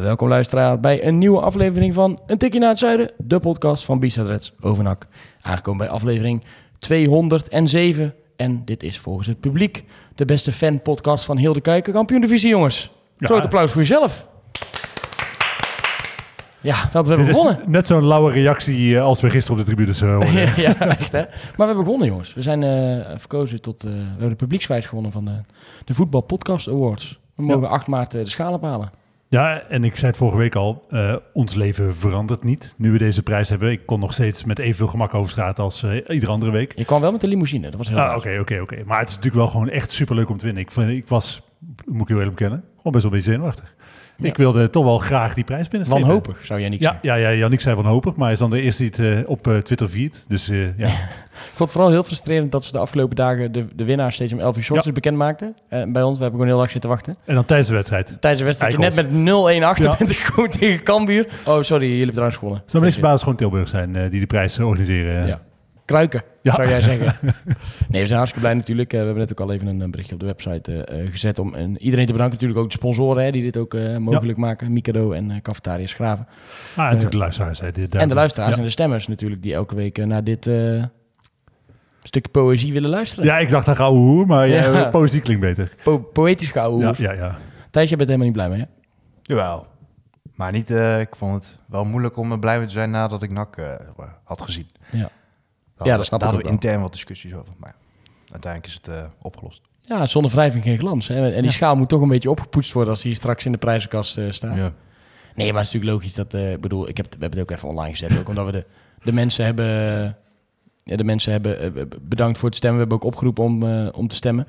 Welkom luisteraar bij een nieuwe aflevering van Een Tikje naar het Zuiden, de podcast van Bisa Reds Overnak. Aangekomen bij aflevering 207 en dit is volgens het publiek de beste fanpodcast van heel de Kuiken. Kampioen divisie jongens. Groot applaus voor jezelf. Ja, want we hebben net zo'n lauwe reactie eh, als we gisteren op de tribunes eh, hoorden. ja, ja, echt hè. Maar we hebben begonnen jongens. We zijn eh, verkozen tot, we hebben de publieksprijs gewonnen van de, de Voetbal Podcast Awards. We mogen 8 maart de schaal ophalen. Ja, en ik zei het vorige week al, eh, ons leven verandert niet nu we deze prijs hebben. Ik kon nog steeds met evenveel gemak over straat als eh, iedere andere week. Je kwam wel met de limousine, dat was heel Ah. Oké, oké, oké. Maar het is natuurlijk wel gewoon echt superleuk om te winnen. Ik, ik was, moet ik heel eerlijk bekennen, gewoon best wel een beetje zenuwachtig. Ja. Ik wilde toch wel graag die prijs binnenstrepen. Wanhopig, zou jij niet Ja, zeggen. ja, ja, Jannik zei wanhopig, maar hij is dan de eerste die het eh, op eh, Twitter viert. Dus eh, ja. Ik vond het vooral heel frustrerend dat ze de afgelopen dagen de, de winnaar steeds om 11 uur bekend maakten. Bij ons, we hebben gewoon heel lang zitten wachten. En dan tijdens de wedstrijd. Tijdens de wedstrijd, je net met 0-1 achter bent gewoon tegen Cambuur. Oh, sorry, jullie hebben trouwens gewonnen. Zou niks basis gewoon Tilburg zijn die de prijs organiseren. Ja. Kruiken, Ja. zou jij zeggen. nee, we zijn hartstikke blij natuurlijk. Eh, we hebben net ook al even een eh, berichtje op de website eh, gezet om en iedereen te bedanken. Natuurlijk ook de sponsoren hè, die dit ook mogelijk maken. Mikado en eh Cafetaria Schraven. Ah, en natuurlijk de luisteraars. Hè, dit, en de luisteraars Ja. en de stemmers natuurlijk die elke week naar dit eh, stukje poëzie willen luisteren. Ja, ik dacht aan gauw hoer, maar ja. Ja. poëzie klinkt beter. Po- poëtisch gehouden. Ja, ja, ja. Thijs, jij bent helemaal niet blij mee hè? Jawel. Maar niet, eh, ik vond het wel moeilijk om er blij mee te zijn nadat ik NAC eh, had gezien. Ja. Daar Ja, dat snap ik ook hadden we wel. intern wat discussies over. Maar uiteindelijk is het eh, opgelost. Ja, zonder wrijving geen glans. Hè? En die Ja. schaal moet toch een beetje opgepoetst worden als die straks in de prijzenkast eh, staat. Ja. Nee, maar het is natuurlijk logisch dat... ik bedoel, ik heb, we hebben het ook even online gezet. Ook omdat we de, de mensen hebben... Ja, de mensen hebben bedankt voor het stemmen. We hebben ook opgeroepen om, om te stemmen.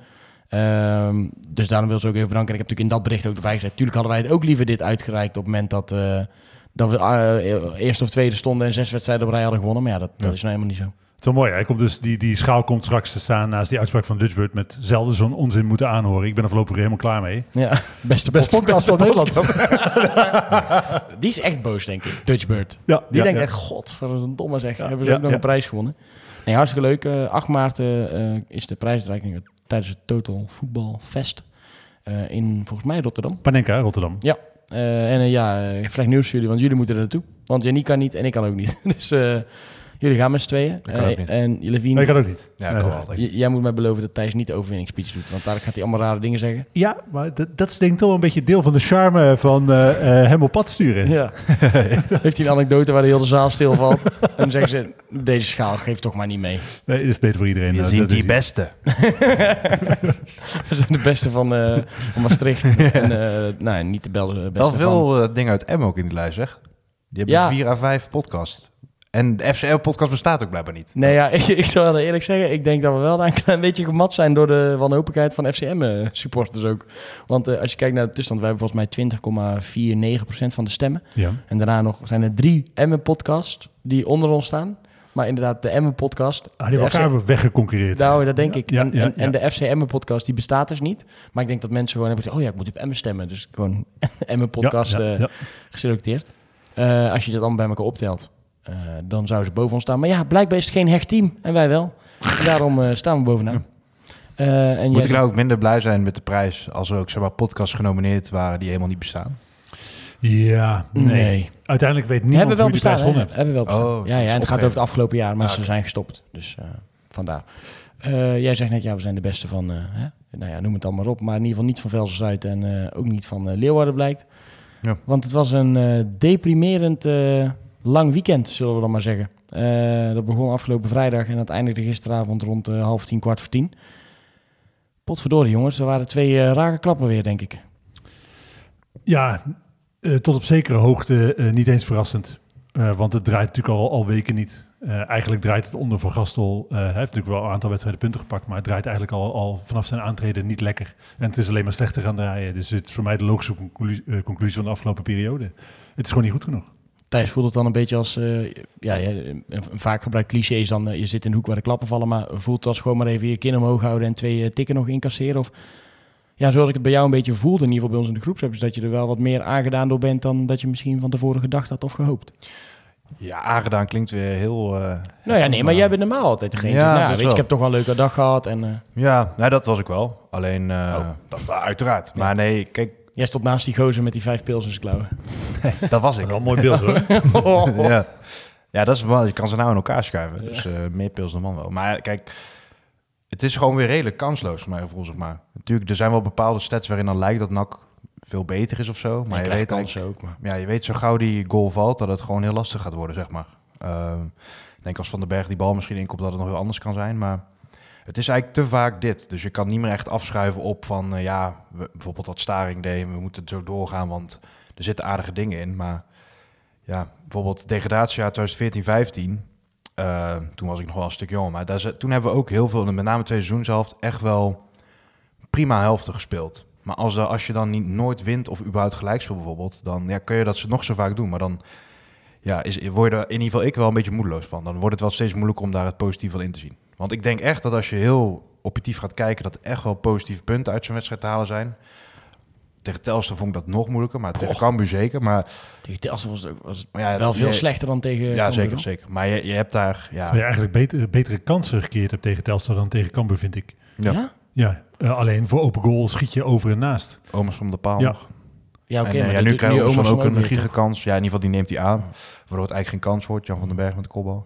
Ehm, dus daarom wil ze ook even bedanken. En ik heb natuurlijk in dat bericht ook erbij gezet. Tuurlijk hadden wij het ook liever dit uitgereikt op het moment dat, dat we eerst of tweede stonden en zes wedstrijden op rij hadden gewonnen. Maar ja, dat, dat Ja. is nou helemaal niet zo. Wel mooi. Hij komt dus, die, die schaal komt straks te staan naast die uitspraak van Dutchbird met zelden zo'n onzin moeten aanhoren. Ik ben er voorlopig helemaal klaar mee. Ja, beste, Beste podcast van Nederland. Die is echt boos, denk ik. Dutchbird. Ja, Die ja, denkt ja. echt, god, verdomme zeg, hebben ze ja, ook nog ja. een prijs gewonnen. Nee, hartstikke leuk. Eh 8 maart eh, eh, is de prijsuitreiking tijdens het Total Voetbal Fest eh, in, volgens mij, Rotterdam. Panenka, Rotterdam. Ja, eh, en eh, ja, eh, slecht nieuws voor jullie, want jullie moeten er naartoe. Want Jannie kan niet en ik kan ook niet. dus eh, jullie gaan met z'n tweeën. Ik kan ook Eh, niet. En Levine, Nee, ik kan ook niet. Ja, Nee, ik dat- wel. denk j- ik. jij moet mij beloven dat Thijs niet de overwinningsspeech doet. Want daar gaat hij allemaal rare dingen zeggen. Ja, maar dat, dat is denk ik toch wel een beetje deel van de charme van eh, eh, hem op pad sturen. Ja. Heeft hij een anekdote waar de hele zaal stilvalt? en dan zeggen ze, deze schaal geeft toch maar niet mee. Nee, dat is beter voor iedereen. Je ziet dat die is- beste. We zijn de beste van, eh, van Maastricht. en uh, nou, niet de bel- beste Wel van... veel eh, dingen uit M ook in die lijst, zeg. Die hebben Ja. vier à vijf podcast. En de FCL-podcast bestaat ook blijkbaar niet. Nee, ja, ik, ik zou wel eerlijk zeggen, ik denk dat we wel een klein beetje gemat zijn door de wanhopigheid van FCM-supporters ook. Want eh, als je kijkt naar de tussenstand, we hebben volgens mij 20,49% van de stemmen. Ja. En daarna nog zijn er drie Emmen-podcasts die onder ons staan. Maar inderdaad, de Emmen-podcast... Ah, die hebben elkaar weggeconcureerd. Nou, dat denk Ja, ik. ja, en, ja, en, en ja. de FC Emmen-podcast, die bestaat dus niet. Maar ik denk dat mensen gewoon hebben gezegd... oh ja, ik moet op Emmen stemmen. Dus gewoon Emmen-podcast Ja, ja, eh, geselecteerd. Eh, als je dat allemaal bij elkaar optelt, eh, dan zouden ze boven ons staan. Maar ja, blijkbaar is het geen hecht team. En wij wel. En daarom eh, staan we bovenaan. Eh, en Moet ik nou ook minder blij zijn met de prijs als er ook zeg maar, podcasts genomineerd waren die helemaal niet bestaan? Ja, nee. Nee. Uiteindelijk weet We niemand hebben wel hoe die bestaan. prijs hè? won heeft. Hebben wel bestaan. Oh, ja, ja, en het gaat over het afgelopen jaar, maar Ah, ze zijn gestopt. Dus eh, vandaar. Eh, jij zegt net, ja, we zijn de beste van, eh, hè? nou ja, noem het dan maar op. Maar in ieder geval niet van Velsen Zuid en eh, ook niet van Leeuwarden blijkt. Ja. Want het was een eh, deprimerend eh, lang weekend, zullen we dan maar zeggen. Eh, dat begon afgelopen vrijdag en dat eindigde gisteravond rond eh, half tien, kwart voor tien. Potverdorie jongens, er waren twee eh, rare klappen weer, denk ik. Ja, tot op zekere hoogte niet eens verrassend. Want het draait natuurlijk al, al weken niet. Eigenlijk draait het onder Van Gastel. hij heeft natuurlijk wel een aantal wedstrijden punten gepakt, maar het draait eigenlijk al, al vanaf zijn aantreden niet lekker. En het is alleen maar slechter gaan draaien. Dus het is voor mij de logische conclu- conclusie van de afgelopen periode. Het is gewoon niet goed genoeg. Thijs voelt het dan een beetje als, eh, ja, een, vaak gebruikt cliché is dan, eh, je zit in de hoek waar de klappen vallen, maar voelt het als gewoon maar even je kin omhoog houden en twee eh, tikken nog incasseren? Of, ja, zoals ik het bij jou een beetje voelde, in ieder geval bij ons in de groepsapp, is dat je er wel wat meer aangedaan door bent dan dat je misschien van tevoren gedacht had of gehoopt. Ja, aangedaan klinkt weer heel... Nou ja, nee, maar jij bent normaal altijd degene. Ja, nou, weet je, ik heb toch wel een leuke dag gehad en Ja, nou, dat was ik wel. Alleen, Oh. dat, uiteraard. Maar nee, kijk, jij stond naast die gozer met die vijf pils in zijn klauwen. dat was ik. Wel een mooi beeld hoor. ja. ja, dat is wel. Je kan ze nou in elkaar schuiven. Dus eh, meer pils dan man wel. Maar kijk, het is gewoon weer redelijk kansloos voor mijn gevoel, zeg maar. Natuurlijk, er zijn wel bepaalde stats waarin dan lijkt dat NAC veel beter is of zo. Maar je weet, eigenlijk- kansen ook. Maar. ja, je weet zo gauw die goal valt, dat het gewoon heel lastig gaat worden, zeg maar. Ehm, ik denk als Van den Berg die bal misschien inkomt, dat het nog heel anders kan zijn. Maar het is eigenlijk te vaak dit. Dus je kan niet meer echt afschuiven op van, eh, ja, bijvoorbeeld wat Staring deed. We moeten het zo doorgaan, want er zitten aardige dingen in. Maar ja, bijvoorbeeld degradatiejaar 2014-15. eh, toen was ik nog wel een stuk jonger. Maar daar, toen hebben we ook heel veel, met name twee seizoenshelft, echt wel prima helften gespeeld. Maar als, er, als je dan niet, nooit wint of überhaupt gelijk speelt bijvoorbeeld, dan ja, kun je dat ze nog zo vaak doen. Maar dan ja, is, word je er in ieder geval ik wel een beetje moedeloos van. Dan wordt het wel steeds moeilijker om daar het positieve van in te zien. Want ik denk echt dat als je heel objectief gaat kijken, dat er echt wel positieve punten uit zo'n wedstrijd te halen zijn. Tegen Telstar vond ik dat nog moeilijker, maar tegen Cambuur zeker. Maar Tegen Telstar was het, ook- was het Maar ja, wel dat- veel je- slechter dan tegen ja, Cambuur, zeker, hoor. zeker. Maar je, je hebt daar, ja, Terwijl je eigenlijk betere, betere kansen gekeerd hebt tegen Telstar dan tegen Cambuur, vind ik. Ja. Ja? Ja, eh, alleen voor open goal schiet je over en naast. Omers van de paal Ja. nog. Ja, oké, en, eh, maar ja, dat nu Omerson ook een gigakans. Ja, in ieder geval die neemt hij aan. Waardoor het eigenlijk geen kans wordt. Jan van den Berg met de kopbal.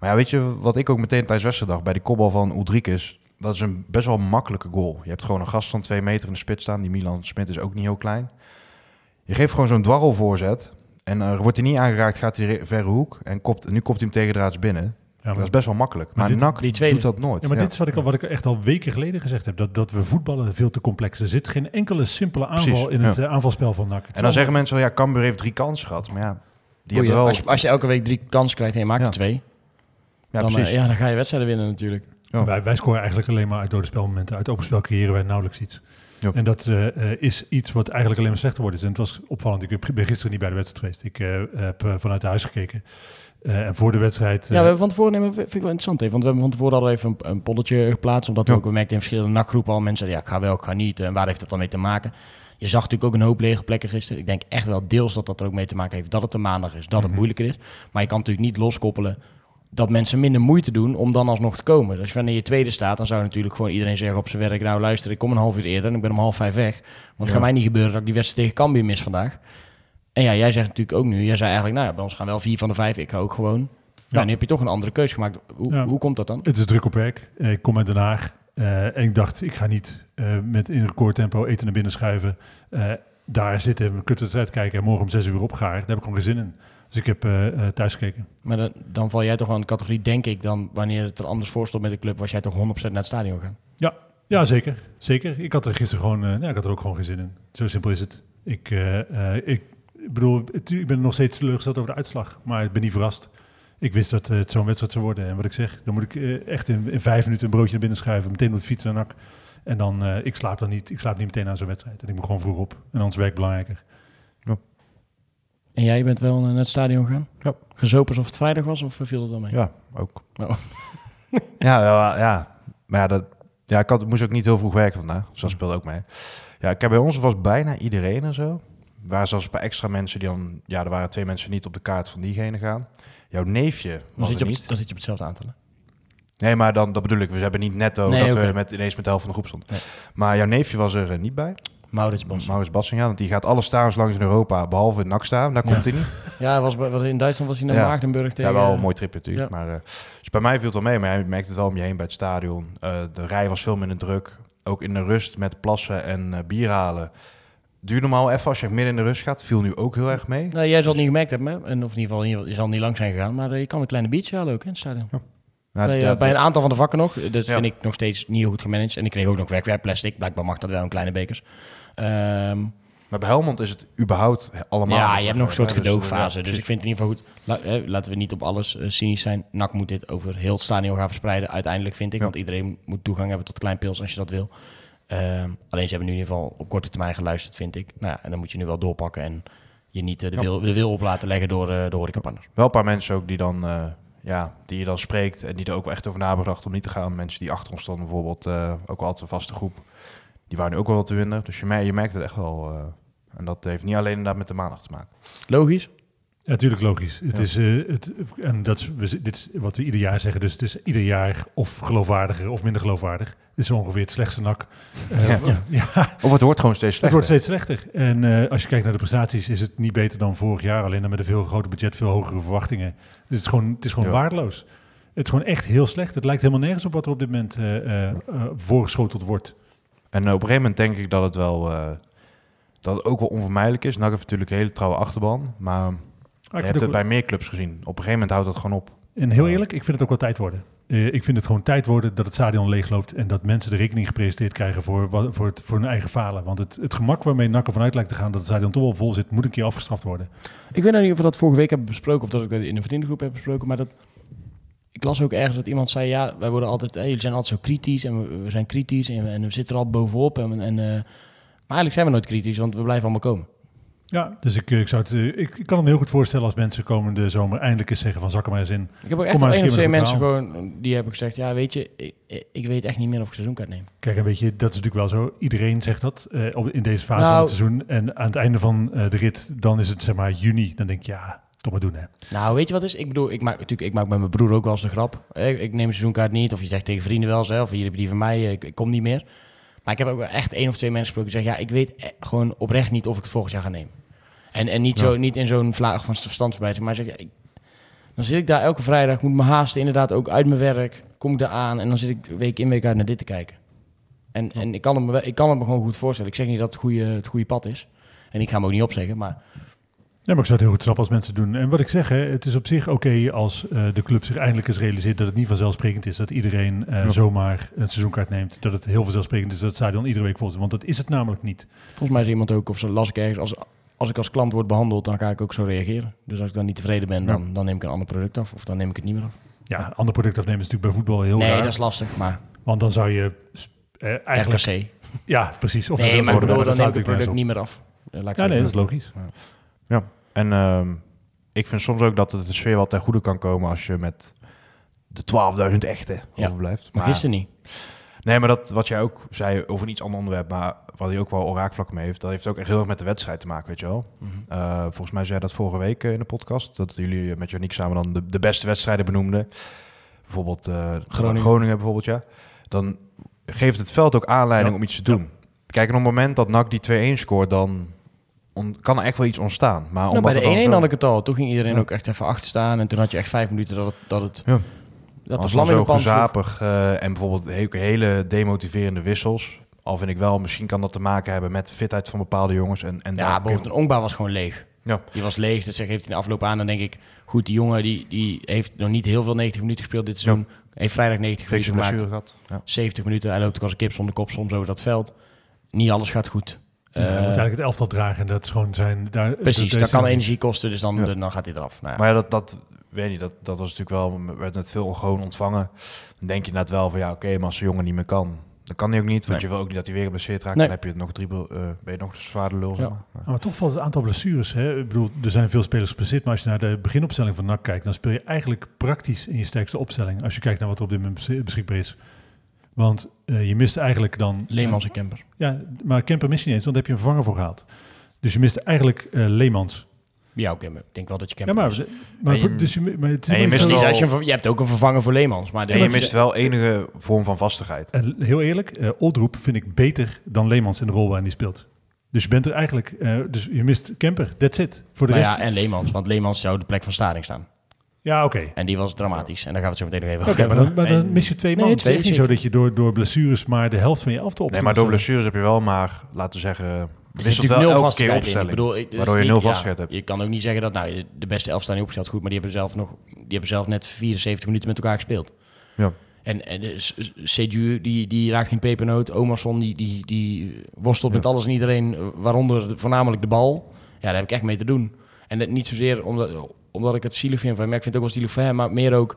Maar ja, weet je wat ik ook meteen tijdens wedstrijd dacht? Bij die kopbal van Ulrikes. Dat is een best wel makkelijke goal. Je hebt gewoon een gast van twee meter in de spits staan. Die Milan Smit is ook niet heel klein. Je geeft gewoon zo'n dwarrelvoorzet. En er wordt hij niet aangeraakt, gaat hij re- verre hoek. En kopt, nu kopt hij hem tegen draads binnen. Ja, Dat maar, is best wel makkelijk. Maar, dit- NAC die tweede- doet dat nooit. ja, maar Ja. dit is wat ik, al- wat ik echt al weken geleden gezegd heb. Dat, dat we voetballen veel te complex. Er zit geen enkele simpele aanval Precies, in het eh, aanvalspel van NAC. Het En dan zeggen mensen, wel, ja, Cambuur heeft drie kansen gehad. Maar ja, die hebben wel... als, je, als je elke week drie kansen krijgt en je maakt Ja. er twee, ja, dan, precies. eh, ja, dan ga je wedstrijden winnen natuurlijk. Wij, wij scoren eigenlijk alleen maar uit dode spelmomenten. Uit open spel creëren wij nauwelijks iets. En dat eh, eh, is iets wat eigenlijk alleen maar slechter wordt. En het was opvallend. Ik ben gisteren niet bij de wedstrijd geweest. Ik eh, heb vanuit huis gekeken. Eh, en voor de wedstrijd... Ja, we hebben van tevoren, nee, vind ik wel interessant even, want we hebben van tevoren we even een, een polletje geplaatst, omdat we Ja. ook merkten in verschillende nakgroepen al mensen, ja, ik ga wel, ik ga niet, en waar heeft dat dan mee te maken? Je zag natuurlijk ook een hoop lege plekken gisteren. Ik denk echt wel deels dat dat er ook mee te maken heeft dat het een maandag is, dat het moeilijker is. Maar je kan natuurlijk niet loskoppelen dat mensen minder moeite doen om dan alsnog te komen. Dus wanneer je tweede staat, dan zou natuurlijk gewoon iedereen zeggen op zijn werk, nou luister, ik kom een half uur eerder en ik ben om half vijf weg. Want het Ja. gaat mij niet gebeuren dat ik die wedstrijd tegen Cambuur mis vandaag. En ja, jij zegt natuurlijk ook nu, jij zei eigenlijk, nou ja, bij ons gaan wel vier van de vijf, ik ga ook gewoon. Nou, nu heb je toch een andere keuze gemaakt. Hoe, Ja. hoe komt dat dan? Het is druk op werk. Eh, ik kom uit Den Haag. eh, en ik dacht, ik ga niet eh, met in recordtempo eten naar binnen schuiven. Daar zitten, een kutwedstrijd kijken en morgen om zes uur opgaar. Daar heb ik gewoon geen zin in. Dus ik heb eh, eh, thuis gekeken. Maar dan, dan val jij toch wel in de categorie, denk ik, dan wanneer het er anders voor stond met de club, was jij toch 100% naar het stadion gaan. Ja, zeker. Zeker. Ik had er gisteren gewoon, eh, ja, ik had er ook gewoon geen zin in. Zo simpel is het. Ik, eh, eh, ik bedoel, het- ik ben nog steeds teleurgesteld over de uitslag. Maar ik ben niet verrast. Ik wist dat het zo'n wedstrijd zou worden. En wat ik zeg, dan moet ik eh, echt in, in vijf minuten een broodje naar binnen schuiven. Meteen op de fiets naar NAC. En dan, eh, ik slaap dan niet, ik slaap niet meteen na zo'n wedstrijd. En ik moet gewoon vroeg op. En anders werkt belangrijker. En jij bent wel naar het stadion gaan? Ja. Gezopen alsof het vrijdag was of viel het dan mee? Ja, ook. Oh. ja, ja, ja, maar ja, dat, ja ik had, moest ook niet heel vroeg werken vandaag, dus dat speelde ook mee. Ja, ik heb bij ons was bijna iedereen en zo. Er waren zelfs een paar extra mensen die dan, ja, er waren twee mensen niet op de kaart van diegene gaan. Jouw neefje Dan was zit, je op, niet. dan zit je op hetzelfde aantal. hè? Nee, maar dan, dat bedoel ik, we hebben niet netto Nee, dat we met, ineens met de helft van de groep stonden. Nee. Maar jouw neefje was er eh, niet bij, Maurits Bos. Maurits Bassinga, want die gaat alle stadions langs in Europa, behalve in NAC staan, daar Ja. komt hij niet. Ja, hij was, was in Duitsland was hij naar Ja. Maagdenburg tegen... Ja, wel een mooi tripje natuurlijk. ja. Maar, eh, dus bij mij viel het wel mee, maar je merkt het wel om je heen bij het stadion. Eh, de rij was veel minder druk. Ook in de rust met plassen en eh, bier halen. Duurt normaal even als je midden in de rust gaat. Viel nu ook heel erg mee. Nou, jij zal het niet gemerkt hebben, hè? en of in ieder geval, je zal niet lang zijn gegaan, maar je kan een kleine biertje halen ook in het stadion. Ja, bij, ja, bij een aantal van de vakken nog. Dat Ja. vind ik nog steeds niet heel goed gemanaged. En ik kreeg ook nog werkwerpplastic. Blijkbaar mag dat wel in kleine bekers. Ehm, Maar bij Helmond is het überhaupt allemaal... Ja, je hebt nog een soort dus, gedoogfase. ja, Dus, ik vind het in ieder geval goed. La- laten we niet op alles eh, cynisch zijn. NAC moet dit over heel het stadion gaan verspreiden. Uiteindelijk vind ik. Ja. Want iedereen moet toegang hebben tot kleinpils als je dat wil. Ehm, alleen ze hebben nu in ieder geval op korte termijn geluisterd, vind ik. Nou ja, en dan moet je nu wel doorpakken. En je niet eh, de, wil, de wil op laten leggen door eh de horecapartners. Wel een paar mensen ook die dan... ja, die je dan spreekt en die er ook wel echt over nabedacht om niet te gaan. Mensen die achter ons stonden bijvoorbeeld, ook altijd een vaste groep. Die waren nu ook wel wat te winnen. Dus je, mer- je merkt het echt wel. eh, en dat heeft niet alleen inderdaad met de maandag te maken. Logisch? Ja, natuurlijk logisch. Het Ja. is, eh, het, en dat is, we dit is wat we ieder jaar zeggen. Dus het is ieder jaar of geloofwaardiger of minder geloofwaardig. Het is ongeveer het slechtste nak. Eh, Ja. ja. Of het wordt gewoon steeds Het slechter. wordt steeds slechter. En eh, als je kijkt naar de prestaties, is het niet beter dan vorig jaar. Alleen dan met een veel groter budget, veel hogere verwachtingen. Dus het is gewoon, het is gewoon Ja. waardeloos. Het is gewoon echt heel slecht. Het lijkt helemaal nergens op wat er op dit moment eh, eh, eh, voorgeschoteld wordt. En eh, op een gegeven moment denk ik dat het wel... eh, dat het ook wel onvermijdelijk is. NAC heeft natuurlijk een hele trouwe achterban. Maar Ah, je ik hebt vind het bij meer clubs gezien. Op een gegeven moment houdt dat gewoon op. en heel eerlijk, ik vind het ook wel tijd worden. Eh, ik vind het gewoon tijd worden dat het stadion leegloopt en dat mensen de rekening gepresenteerd krijgen voor, voor, het, voor hun eigen falen. Want het, het gemak waarmee NAC ervan uit lijkt te gaan dat het stadion toch wel vol zit, moet een keer afgestraft worden. Ik weet nog niet of we dat vorige week hebben besproken of dat ik in een vriendengroep heb besproken, maar dat ik las ook ergens dat iemand zei, ja, wij worden altijd, hey, jullie zijn altijd zo kritisch en we, we zijn kritisch en we, en we zitten er al bovenop en, en eh, maar eigenlijk zijn we nooit kritisch, want we blijven allemaal komen. Ja, dus ik, eh, ik, zou het, eh, ik, ik kan het me heel goed voorstellen als mensen komende zomer eindelijk eens zeggen van zak er maar eens in. Ik heb ook echt één een of twee mensen gewoon die hebben gezegd, ja, weet je, ik, ik weet echt niet meer of ik seizoenkaart neem. Kijk, een beetje, dat is natuurlijk wel zo. Iedereen zegt dat op, in deze fase Nou- van het seizoen. En aan het einde van de rit, dan is het zeg maar juni. Dan denk je, ja, toch maar doen hè. Nou, weet je wat is? Ik bedoel, ik maak natuurlijk, ik maak met mijn broer ook wel eens de grap. Ik, ik neem een seizoenkaart niet, of je zegt tegen vrienden wel eens, hè, of hier heb je die van mij, eh, ik, ik kom niet meer. Maar ik heb ook echt één of twee mensen gesproken die zeggen, ja, ik weet e- gewoon oprecht niet of ik het volgend jaar ga nemen. En, en niet, zo, niet in zo'n vlaag van verstandsbijt, maar zeg, ja, ik, dan zit ik daar elke vrijdag, moet me haasten, inderdaad ook uit mijn werk, kom ik daar aan en dan zit ik week in week uit naar dit te kijken. En, en ik, kan het me, ik kan het me gewoon goed voorstellen. Ik zeg niet dat het goede, het goede pad is. En ik ga hem ook niet opzeggen, maar Ja, maar ik zou het heel goed snappen als mensen het doen. En wat ik zeg, hè, het is op zich oké als eh, de club zich eindelijk eens realiseert dat het niet vanzelfsprekend is dat iedereen eh, Ja. zomaar een seizoenkaart neemt. Dat het heel vanzelfsprekend is dat het stadion iedere week vol is. Want dat is het namelijk niet. Volgens mij is iemand ook, of zo las ik ergens, als, als ik als klant word behandeld, dan ga ik ook zo reageren. Dus als ik dan niet tevreden ben, dan, dan neem ik een ander product af. Of dan neem ik het niet meer af. Ja, ander product afnemen is natuurlijk bij voetbal heel nee, raar. dat is lastig, maar Want dan zou je eh, eigenlijk... RKC. Ja, precies. Of Nee, dat maar ik worden, bedoel, dan neem ik het product niet meer af. Ja, nee, dat is logisch. En ehm, ik vind soms ook dat het de sfeer wel ten goede kan komen als je met de 12.000 echte Ja. overblijft. Maar gisteren niet. Nee, maar dat wat jij ook zei over een iets ander onderwerp, maar wat hij ook wel raakvlak mee heeft, dat heeft ook echt heel erg met de wedstrijd te maken, weet je wel. Mhm. Eh, volgens mij zei je dat vorige week eh, in de podcast, dat jullie met Janiek samen dan de, de beste wedstrijden benoemden. Bijvoorbeeld eh, Groningen. bijvoorbeeld, ja. Dan geeft het veld ook aanleiding Ja. om iets te doen. Kijk, op het moment dat NAC die 2-1 scoort, dan kan er echt wel iets ontstaan. Maar Nou, bij de het dan 1-1 zo- had ik het al. Toen ging iedereen Ja. ook echt even achter staan. En toen had je echt vijf minuten dat het... Dat het Ja. dat Als de zo gezapig eh, en bijvoorbeeld he- hele demotiverende wissels. Al vind ik wel, misschien kan dat te maken hebben met de fitheid van bepaalde jongens. En, en Ja, bijvoorbeeld een Ongba was gewoon leeg. Ja. Die was leeg, dus zeg, heeft hij de afloop aan. Dan denk ik, goed, die jongen die, die heeft nog niet heel veel 90 minuten gespeeld dit seizoen. Heeft vrijdag 90 fikse minuten gemaakt. gehad. Ja. 70 minuten. Hij loopt ook als een kip zonder kop soms over dat veld. Niet alles gaat goed. Ja, hij Eh, moet eigenlijk het elftal dragen. en Dat is gewoon zijn... Daar, precies, daar dat kan energie kosten, dus dan, Ja. dan gaat hij eraf. Nou, ja. Maar ja, dat, dat weet je, dat, dat was natuurlijk wel, werd met veel gewoon ontvangen. Dan denk je net wel van ja, oké, maar als de jongen niet meer kan, dan kan hij ook niet. Want Nee. je wil ook niet dat hij weer geblesseerd raakt. Nee. Dan heb je het nog drie, eh, ben je nog een zwaarde lul. Ja. maar. Ja. Maar toch valt het aantal blessures. Hè? Ik bedoel, er zijn veel spelers geblesseerd, maar als je naar de beginopstelling van NAC kijkt, dan speel je eigenlijk praktisch in je sterkste opstelling. Als je kijkt naar wat er op dit moment besch- beschikbaar is. Want eh, je mist eigenlijk dan... Leemans en Kemper. ja, maar Kemper mis je niet eens, want daar heb je een vervanger voor gehaald. Dus je mist eigenlijk eh Leemans. Ja, oké, maar ik denk wel dat je Ja, Kemper maar, mist. maar, En je- voor- dus je, maar het is en je mist als je, een ver- je hebt ook een vervanger voor Leemans. Maar de- En je mist wel enige vorm van vastigheid. En heel eerlijk, eh Oldroep vind ik beter dan Leemans in de rol waarin hij speelt. Dus je bent er eigenlijk, eh, dus je mist Kemper, that's it. Voor de Nou rest, ja, en Leemans, want Leemans zou de plek van Staring staan. Ja, oké. En die was dramatisch. En daar gaan we het zo meteen nog even over maar, hebben. dan, maar dan mis je twee Nee, man. twee het is niet zo dat je door, door blessures maar de helft van je elftal op Nee, maar door blessures heb je wel maar, laten we zeggen, wisselt wel nul elke keer opstelling. Ik bedoel, ik- waardoor je nul ja, vastigheid hebt. Je kan ook niet zeggen dat nou, de- beste elf staan niet opgesteld goed, maar die hebben zelf nog, die hebben zelf net 74 minuten met elkaar gespeeld. Ja. En, en de S- S- Seydou, die, die raakt geen pepernoot. Omerson, die, die, die worstelt met alles en iedereen, waaronder voornamelijk de bal. Ja, daar heb ik echt mee te doen. En dat niet zozeer omdat, omdat ik het zielig vind van hem. Ja, Ik vind het ook wel zielig voor hem, maar meer ook...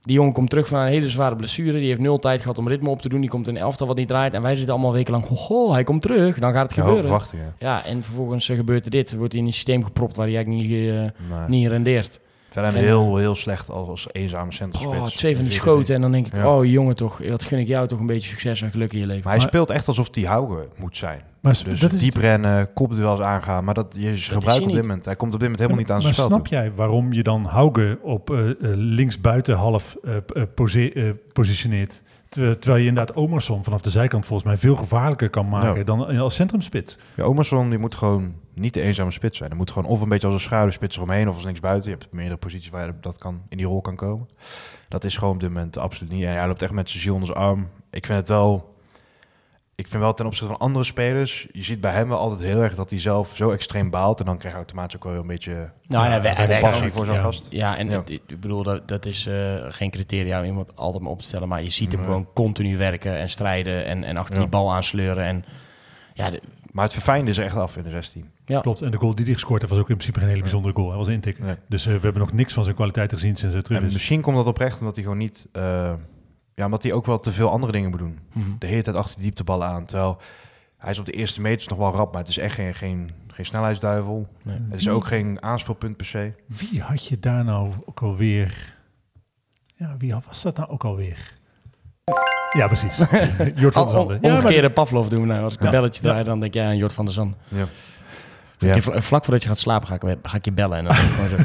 Die jongen komt terug van een hele zware blessure. Die heeft nul tijd gehad om ritme op te doen. Die komt in een elftal wat niet draait. En wij zitten allemaal wekenlang... Ho, hij komt terug. Dan gaat het Ja, gebeuren. verwachtingen. Ja, en vervolgens eh, gebeurt er dit. Wordt hij in een systeem gepropt waar hij eigenlijk niet, eh, Nee. niet rendeert. Terwijl hij En, heel, heel slecht als, als eenzame centrumspits. Oh, twee van die schoten. En dan denk ik, Ja. oh jongen toch, wat gun ik jou toch een beetje succes en geluk in je leven. Maar hij Maar- speelt echt alsof hij Hauge moet zijn. Maar s- Dus dat is diep rennen, kopduels aangaan. Maar dat je gebruikt hij op dit niet. moment. Hij komt op dit moment helemaal niet aan maar zijn spel snap toe. jij waarom je dan Hauge op eh eh, linksbuiten half eh, eh, pose- eh, positioneert? Ter- terwijl je inderdaad Omerson vanaf de zijkant volgens mij veel gevaarlijker kan maken Ja. dan als centrumspits. Ja, Omerson die moet gewoon niet de eenzame spits zijn. Hij moet gewoon of een beetje als een schaduwspits eromheen of als linksbuiten. Je hebt meerdere posities waar je dat kan, in die rol kan komen. Dat is gewoon op dit moment absoluut niet. En hij loopt echt met zijn ziel onder zijn arm. Ik vind het wel... Ik vind wel ten opzichte van andere spelers... Je ziet bij hem wel altijd heel erg dat hij zelf zo extreem baalt. En dan krijg je automatisch ook wel een beetje nou, hij werkt passie voor zo'n ja. gast. Ja, en Ja. het- ik bedoel, dat, dat is eh, geen criteria om iemand altijd maar op te stellen. Maar je ziet hem Nee. gewoon continu werken en strijden en, en achter Ja. die bal aansleuren. En ja, de- Maar het verfijnde is echt af in de 16. Ja. Klopt. En de goal die hij gescoord heeft was ook in principe geen hele bijzondere goal. Hij was een. Nee. Dus eh, we hebben nog niks van zijn kwaliteit gezien sinds hij terug En is. misschien komt dat oprecht omdat hij gewoon niet... ja, omdat hij ook wel te veel andere dingen moet doen. mhm. de hele tijd achter die diepteballen aan. Terwijl hij is op de eerste meters nog wel rap, maar het is echt geen, geen, geen snelheidsduivel. Nee. Het is ook geen aanspeelpunt per se. Wie had je daar nou ook alweer? Ja, wie was dat nou ook alweer? Ja, precies. Jort van der Zanden. om- Ja, maar omgekeerde Pavlov doen. Nou, als ik een Ja. belletje Ja. draai, dan denk ik, ja, aan Jort van der Zand. Ja. Je vlak voordat je gaat slapen, ga ik, ga ik je bellen. En dan ik gewoon zo,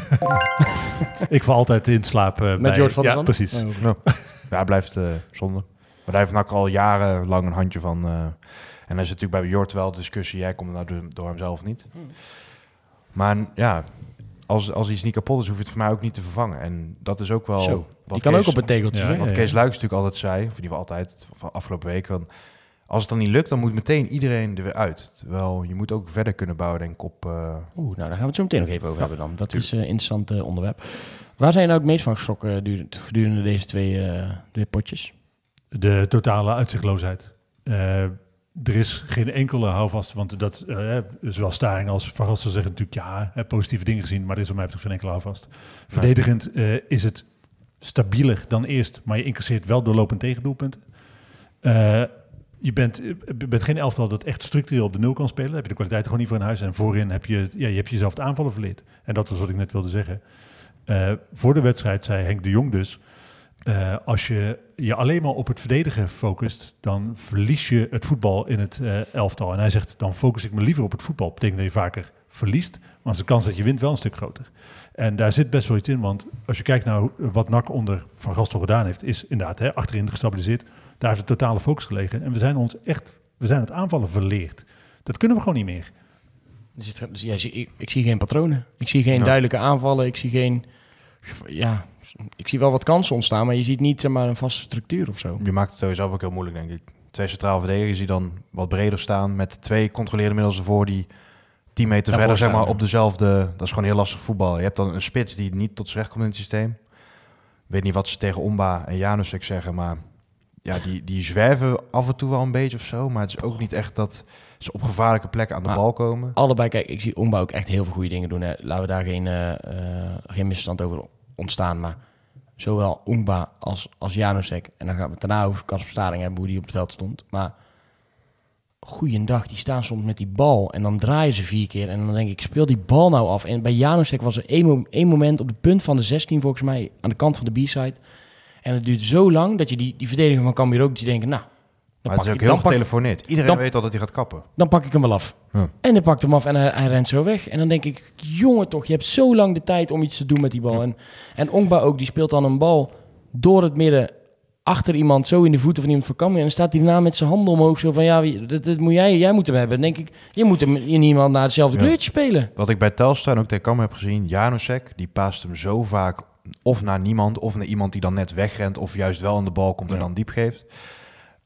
ik val altijd in slaap eh, bij... Jort van der Ja, Zand? precies. Oh, Ja, ja hij blijft eh, zonde. Maar daar heeft NAC al jarenlang een handje van. eh, en er is natuurlijk bij Jort wel discussie. Jij komt er nou door, door hem zelf niet. Maar ja, als, als iets niet kapot is, hoef je het voor mij ook niet te vervangen. En dat is ook wel... Zo, wat die kan Kees- ook op een tegeltje. Ja. Wat Kees Luiks natuurlijk altijd zei, of in ieder geval altijd, van afgelopen week, van, als het dan niet lukt, dan moet meteen iedereen er weer uit. Terwijl je moet ook verder kunnen bouwen, denk ik, op... eh, Oeh, nou, daar gaan we het zo meteen nog even over hebben dan. Dat is een interessant onderwerp. Waar zijn je nou het meest van geschrokken gedurende, deze twee, eh, twee potjes? De totale uitzichtloosheid. Eh, er is geen enkele houvast, want dat, eh, zowel Staring als Van Gastel zeggen natuurlijk ja, positieve dingen gezien, maar er is wat mij betreft geen enkele houvast. Verdedigend is het stabieler dan eerst, maar je incasseert wel doorlopend tegendoelpunten. Je bent, bent geen elftal dat echt structureel op de nul kan spelen. Heb je de kwaliteit gewoon niet voor in huis. En voorin heb je, ja, je hebt jezelf het aanvallen verleerd. En dat was wat ik net wilde zeggen. Eh, voor de wedstrijd zei Henk de Jong dus... eh, als je je alleen maar op het verdedigen focust... dan verlies je het voetbal in het eh, elftal. En hij zegt, dan focus ik me liever op het voetbal. betekent dat je vaker verliest. Maar de kans dat je wint wel een stuk groter. En daar zit best wel iets in. Want als je kijkt naar wat NAC onder Van Gastel gedaan heeft... is inderdaad hè, achterin gestabiliseerd. Daar heeft de totale focus gelegen. En we zijn ons echt... We zijn het aanvallen verleerd. Dat kunnen we gewoon niet meer. Er dus ja, ik, ik zie geen patronen. Ik zie geen Ja. duidelijke aanvallen. Ik zie geen... Ja, ik zie wel wat kansen ontstaan, maar je ziet niet zeg maar, een vaste structuur of zo. je maakt het sowieso ook heel moeilijk, denk ik. Twee centraal verdedigers die dan wat breder staan... met twee controleerde middels ervoor die 10 meter verder, zeg maar, op dezelfde... Dat is gewoon heel lastig voetbal. Je hebt dan een spits die niet tot z'n recht komt in het systeem. Ik weet niet wat ze tegen Omba en Janusek zeggen, maar... Ja, die, die zwerven af en toe wel een beetje of zo. Maar het is ook niet echt dat ze op gevaarlijke plekken aan de Maar- bal komen. Allebei, kijk, ik zie Ombouw ook echt heel veel goede dingen doen. Hè. Laten we daar geen, eh, geen misverstand over ontstaan. Maar zowel Oomba als, als Janusek. En dan gaan we daarna over Kasper Staring hebben, hoe die op het veld stond. Maar goeiedag, die staan soms met die bal. En dan draaien ze vier keer. En dan denk ik, speel die bal nou af. En bij Janusek was er één, mo- één moment op de punt van de 16, volgens mij, aan de kant van de B-side. En het duurt zo lang dat je die, die verdediger van Cambuur ook die denken, nou, dan Maar pak, ik, ook dan, getelefoneerd. Iedereen dan- weet al dat hij gaat kappen. dan pak ik hem wel af. Ja. En hij pakt hem af en hij, hij rent zo weg. En dan denk ik, jongen toch, je hebt zo lang de tijd om iets te doen met die bal. Ja. En, en Ongba ook, die speelt dan een bal door het midden achter iemand, zo in de voeten van iemand van Cambuur. En dan staat hij daarna met zijn handen omhoog, zo van, ja, dat, dat moet jij, jij moet hem hebben. Dan denk ik, je moet hem in iemand naar hetzelfde Ja. kleurtje spelen. Wat ik bij Telstar en ook tegen Kam heb gezien, Janusek, die paast hem zo vaak of naar niemand, of naar iemand die dan net wegrent, of juist wel aan de bal komt en dan diep geeft.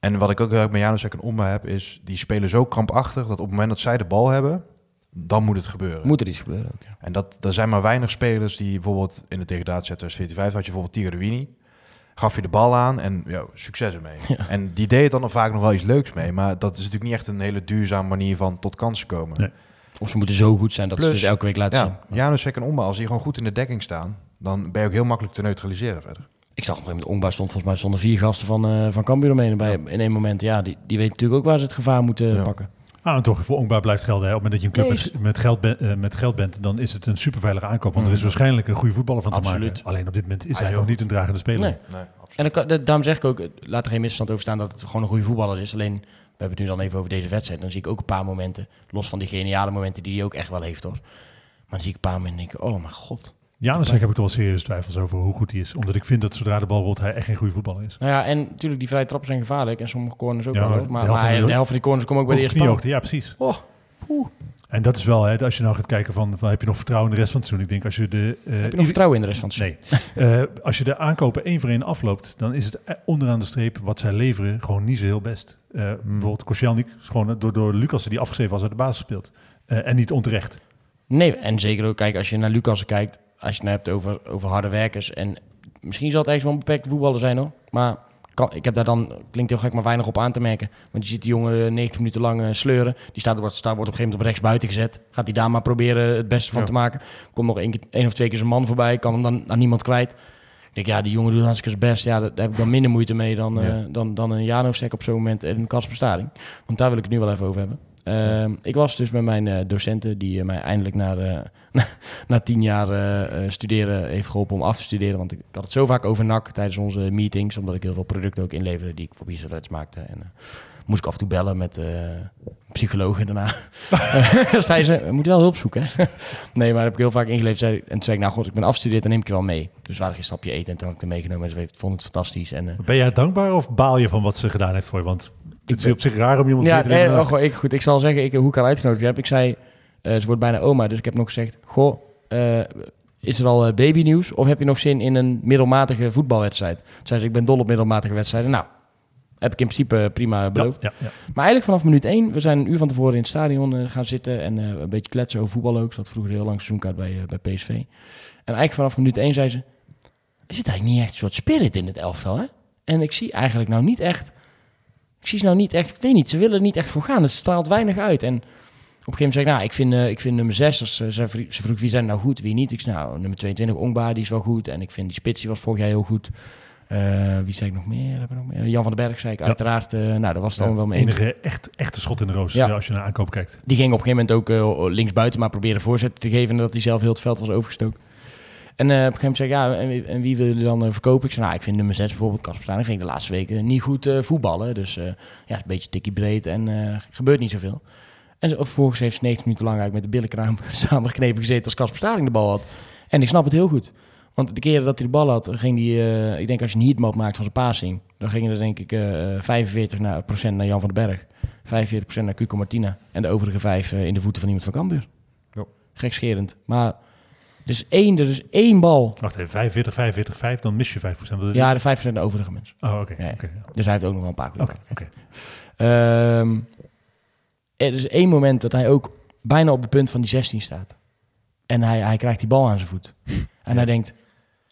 En wat ik ook heel erg met Janusek en Omba heb, is die spelen zo krampachtig dat op het moment dat zij de bal hebben, dan moet het gebeuren. Moet er iets gebeuren ook, ja. En dat, er zijn maar weinig spelers die bijvoorbeeld in de degradatietter 45 had je bijvoorbeeld Tiger de Wini. gaf je de bal aan en succes ermee. En die deed dan vaak nog wel iets leuks mee, maar dat is natuurlijk niet echt een hele duurzame manier van tot kansen komen. Nee. Of ze moeten zo goed zijn dat ze Plus, dus elke week laten Ja, zien. Janus en Omba, als die gewoon goed in de dekking staan, dan ben je ook heel makkelijk te neutraliseren verder. Ik zag op een gegeven moment, Ongba stond volgens mij stonden vier gasten van, eh van Cambuur omheen bij, in één moment. Ja, die, die weten natuurlijk ook waar ze het gevaar moeten Ja. pakken. Ah, en toch, voor Ongbaar blijft gelden. Hè. Op het moment dat je een club Nee, met, met, geld ben- eh, met geld bent, dan is het een superveilige aankoop. Want er is Mhm. waarschijnlijk een goede voetballer van te Absoluut. maken. Alleen op dit moment is Ah, hij joh. nog niet een dragende speler. Nee. Nee, absoluut. En dan dat- daarom zeg ik ook, laat er geen misverstand over staan dat het gewoon een goede voetballer is. Alleen, we hebben het nu dan even over deze wedstrijd. Dan zie ik ook een paar momenten, los van die geniale momenten die hij ook echt wel heeft hoor. Maar dan zie ik een paar momenten en denk ik, oh mijn god. Janus heb ik toch wel serieus twijfels over hoe goed hij is. Omdat ik vind dat zodra de bal rolt, hij echt geen goede voetballer is. Nou ja, en natuurlijk, die vrije trappen zijn gevaarlijk. En sommige corners ook Ja, wel. maar. Maar, de helft maar van de- de helft van die corners komen ook bij de eerste kniehoogte, ja precies. Oh, En dat is wel, hè, als je nou gaat kijken van, van heb je nog vertrouwen in de rest van het seizoen? Ik denk als je de... eh, Heb je nog vertrouwen in de rest van het seizoen? Nee. Eh, als je de aankopen één voor één afloopt, dan is het eh, onderaan de streep wat zij leveren gewoon niet zo heel best. Bijvoorbeeld Koscielnik, gewoon door, door Lucas die afgeschreven was uit de basis speelt. En niet onterecht. Nee, en zeker ook, kijk, als je naar Lucas kijkt, als je het nou hebt over, over harde werkers. En misschien zal het ergens wel een beperkte voetballer zijn hoor. Maar kan, ik heb daar dan, klinkt heel gek, maar weinig op aan te merken. Want je ziet die jongen eh, 90 minuten lang eh, sleuren. Die staat, wordt, staat, wordt op een gegeven moment op rechts buiten gezet. Gaat hij daar maar proberen het beste van Ja. te maken. Komt nog één, één of twee keer zijn man voorbij, kan hem dan aan niemand kwijt. Ik denk, ja, die jongen doet hartstikke zijn best. Ja, daar, heb ik dan minder moeite mee dan, eh, Ja. dan, dan een Janovsek op zo'n moment en een Kasper Staring. Want daar wil ik het nu wel even over hebben. Ehm, ik was dus met mijn eh, docenten die eh, mij eindelijk na, na, na tien jaar eh, studeren heeft geholpen om af te studeren. Want ik, ik had het zo vaak over NAC tijdens onze meetings, omdat ik heel veel producten ook inleverde die ik voor Bizarrets maakte. En moest ik af en toe bellen met psychologen daarna. Zei ze, we moeten wel hulp zoeken. hè?" nee, maar dat heb ik heel vaak ingeleverd. Zei, en toen zei ik, nou god, ik ben afgestudeerd, dan neem ik je wel mee. Dus we waren een stapje eten en toen had ik hem meegenomen en ze vond het fantastisch. En, Ben jij dankbaar of baal je van wat ze gedaan heeft voor je? Want het is ben- op zich raar om iemand Ja, te eh, oh, goh, ik, goed, ik zal zeggen ik, hoe ik haar uitgenodigd heb. Ik zei, eh, ze wordt bijna oma, dus ik heb nog gezegd... Goh, eh, is er al eh, babynieuws of heb je nog zin in een middelmatige voetbalwedstrijd? Toen zei ze, ik ben dol op middelmatige wedstrijden. Nou, heb ik in principe prima ja, beloofd. ja, ja. Maar eigenlijk vanaf minuut één, we zijn een uur van tevoren in het stadion gaan zitten... en een beetje kletsen over voetbal ook. Ze had vroeger heel lang seizoenkaart bij, bij PSV. En eigenlijk vanaf minuut één zei ze... Er zit eigenlijk niet echt een soort spirit in het elftal, hè? En ik zie eigenlijk nou niet echt... Ik zie ze nou niet echt... Ik weet niet, ze willen er niet echt voor gaan. Het straalt weinig uit. En op een gegeven moment zei ik... Nou, ik vind, eh, ik vind nummer 6... Als, eh, ze, vroeg, wie zijn nou goed, wie niet. Ik zei nou, nummer 22, Ongba, die is wel goed. En ik vind die spits, die was vorig jaar heel goed. Eh, wie zei ik nog meer? Hebben nog meer? Jan van den Berg zei ik Ja. uiteraard. nou, daar was het Ja, allemaal wel mee enige echt, echte schot in de roos Ja. als je naar aankoop kijkt. Die ging op een gegeven moment ook eh, links buiten, maar probeerde voorzetten te geven. Nadat hij zelf heel het veld was overgestoken. En eh, op een gegeven moment zei ik, ja, en, wie- en wie wil je dan eh, verkopen? Ik zei, nou, ik vind nummer 6 bijvoorbeeld, Kasper Staan. Ik vind de laatste weken niet goed eh, voetballen. Dus ja, een beetje tikkie breed en gebeurt niet zoveel. En vervolgens heeft ze 90 minuten lang eigenlijk met de billenkraam samengeknepen gezeten als Kasper Staring de bal had. En ik snap het heel goed. Want de keren dat hij de bal had, ging hij, ik denk als je een heatmap maakt van zijn passing, dan gingen er denk ik eh 45 naar, procent naar Jan van den Berg, 45% naar Cuco Martina en de overige vijf in de voeten van iemand van Cambuur. Ja. Gekscherend. Maar er is één, er is één bal. Wacht even, 45, 45, 5, dan mis je 5%. Wat is- Ja, de 5% de overige mensen. Oh, oké. Ja, ja. oké, ja. Dus hij heeft ook nog wel een paar goede Oké. Ehm, er is één moment dat hij ook bijna op de punt van die 16 staat. En hij, hij krijgt die bal aan zijn voet. En hij denkt,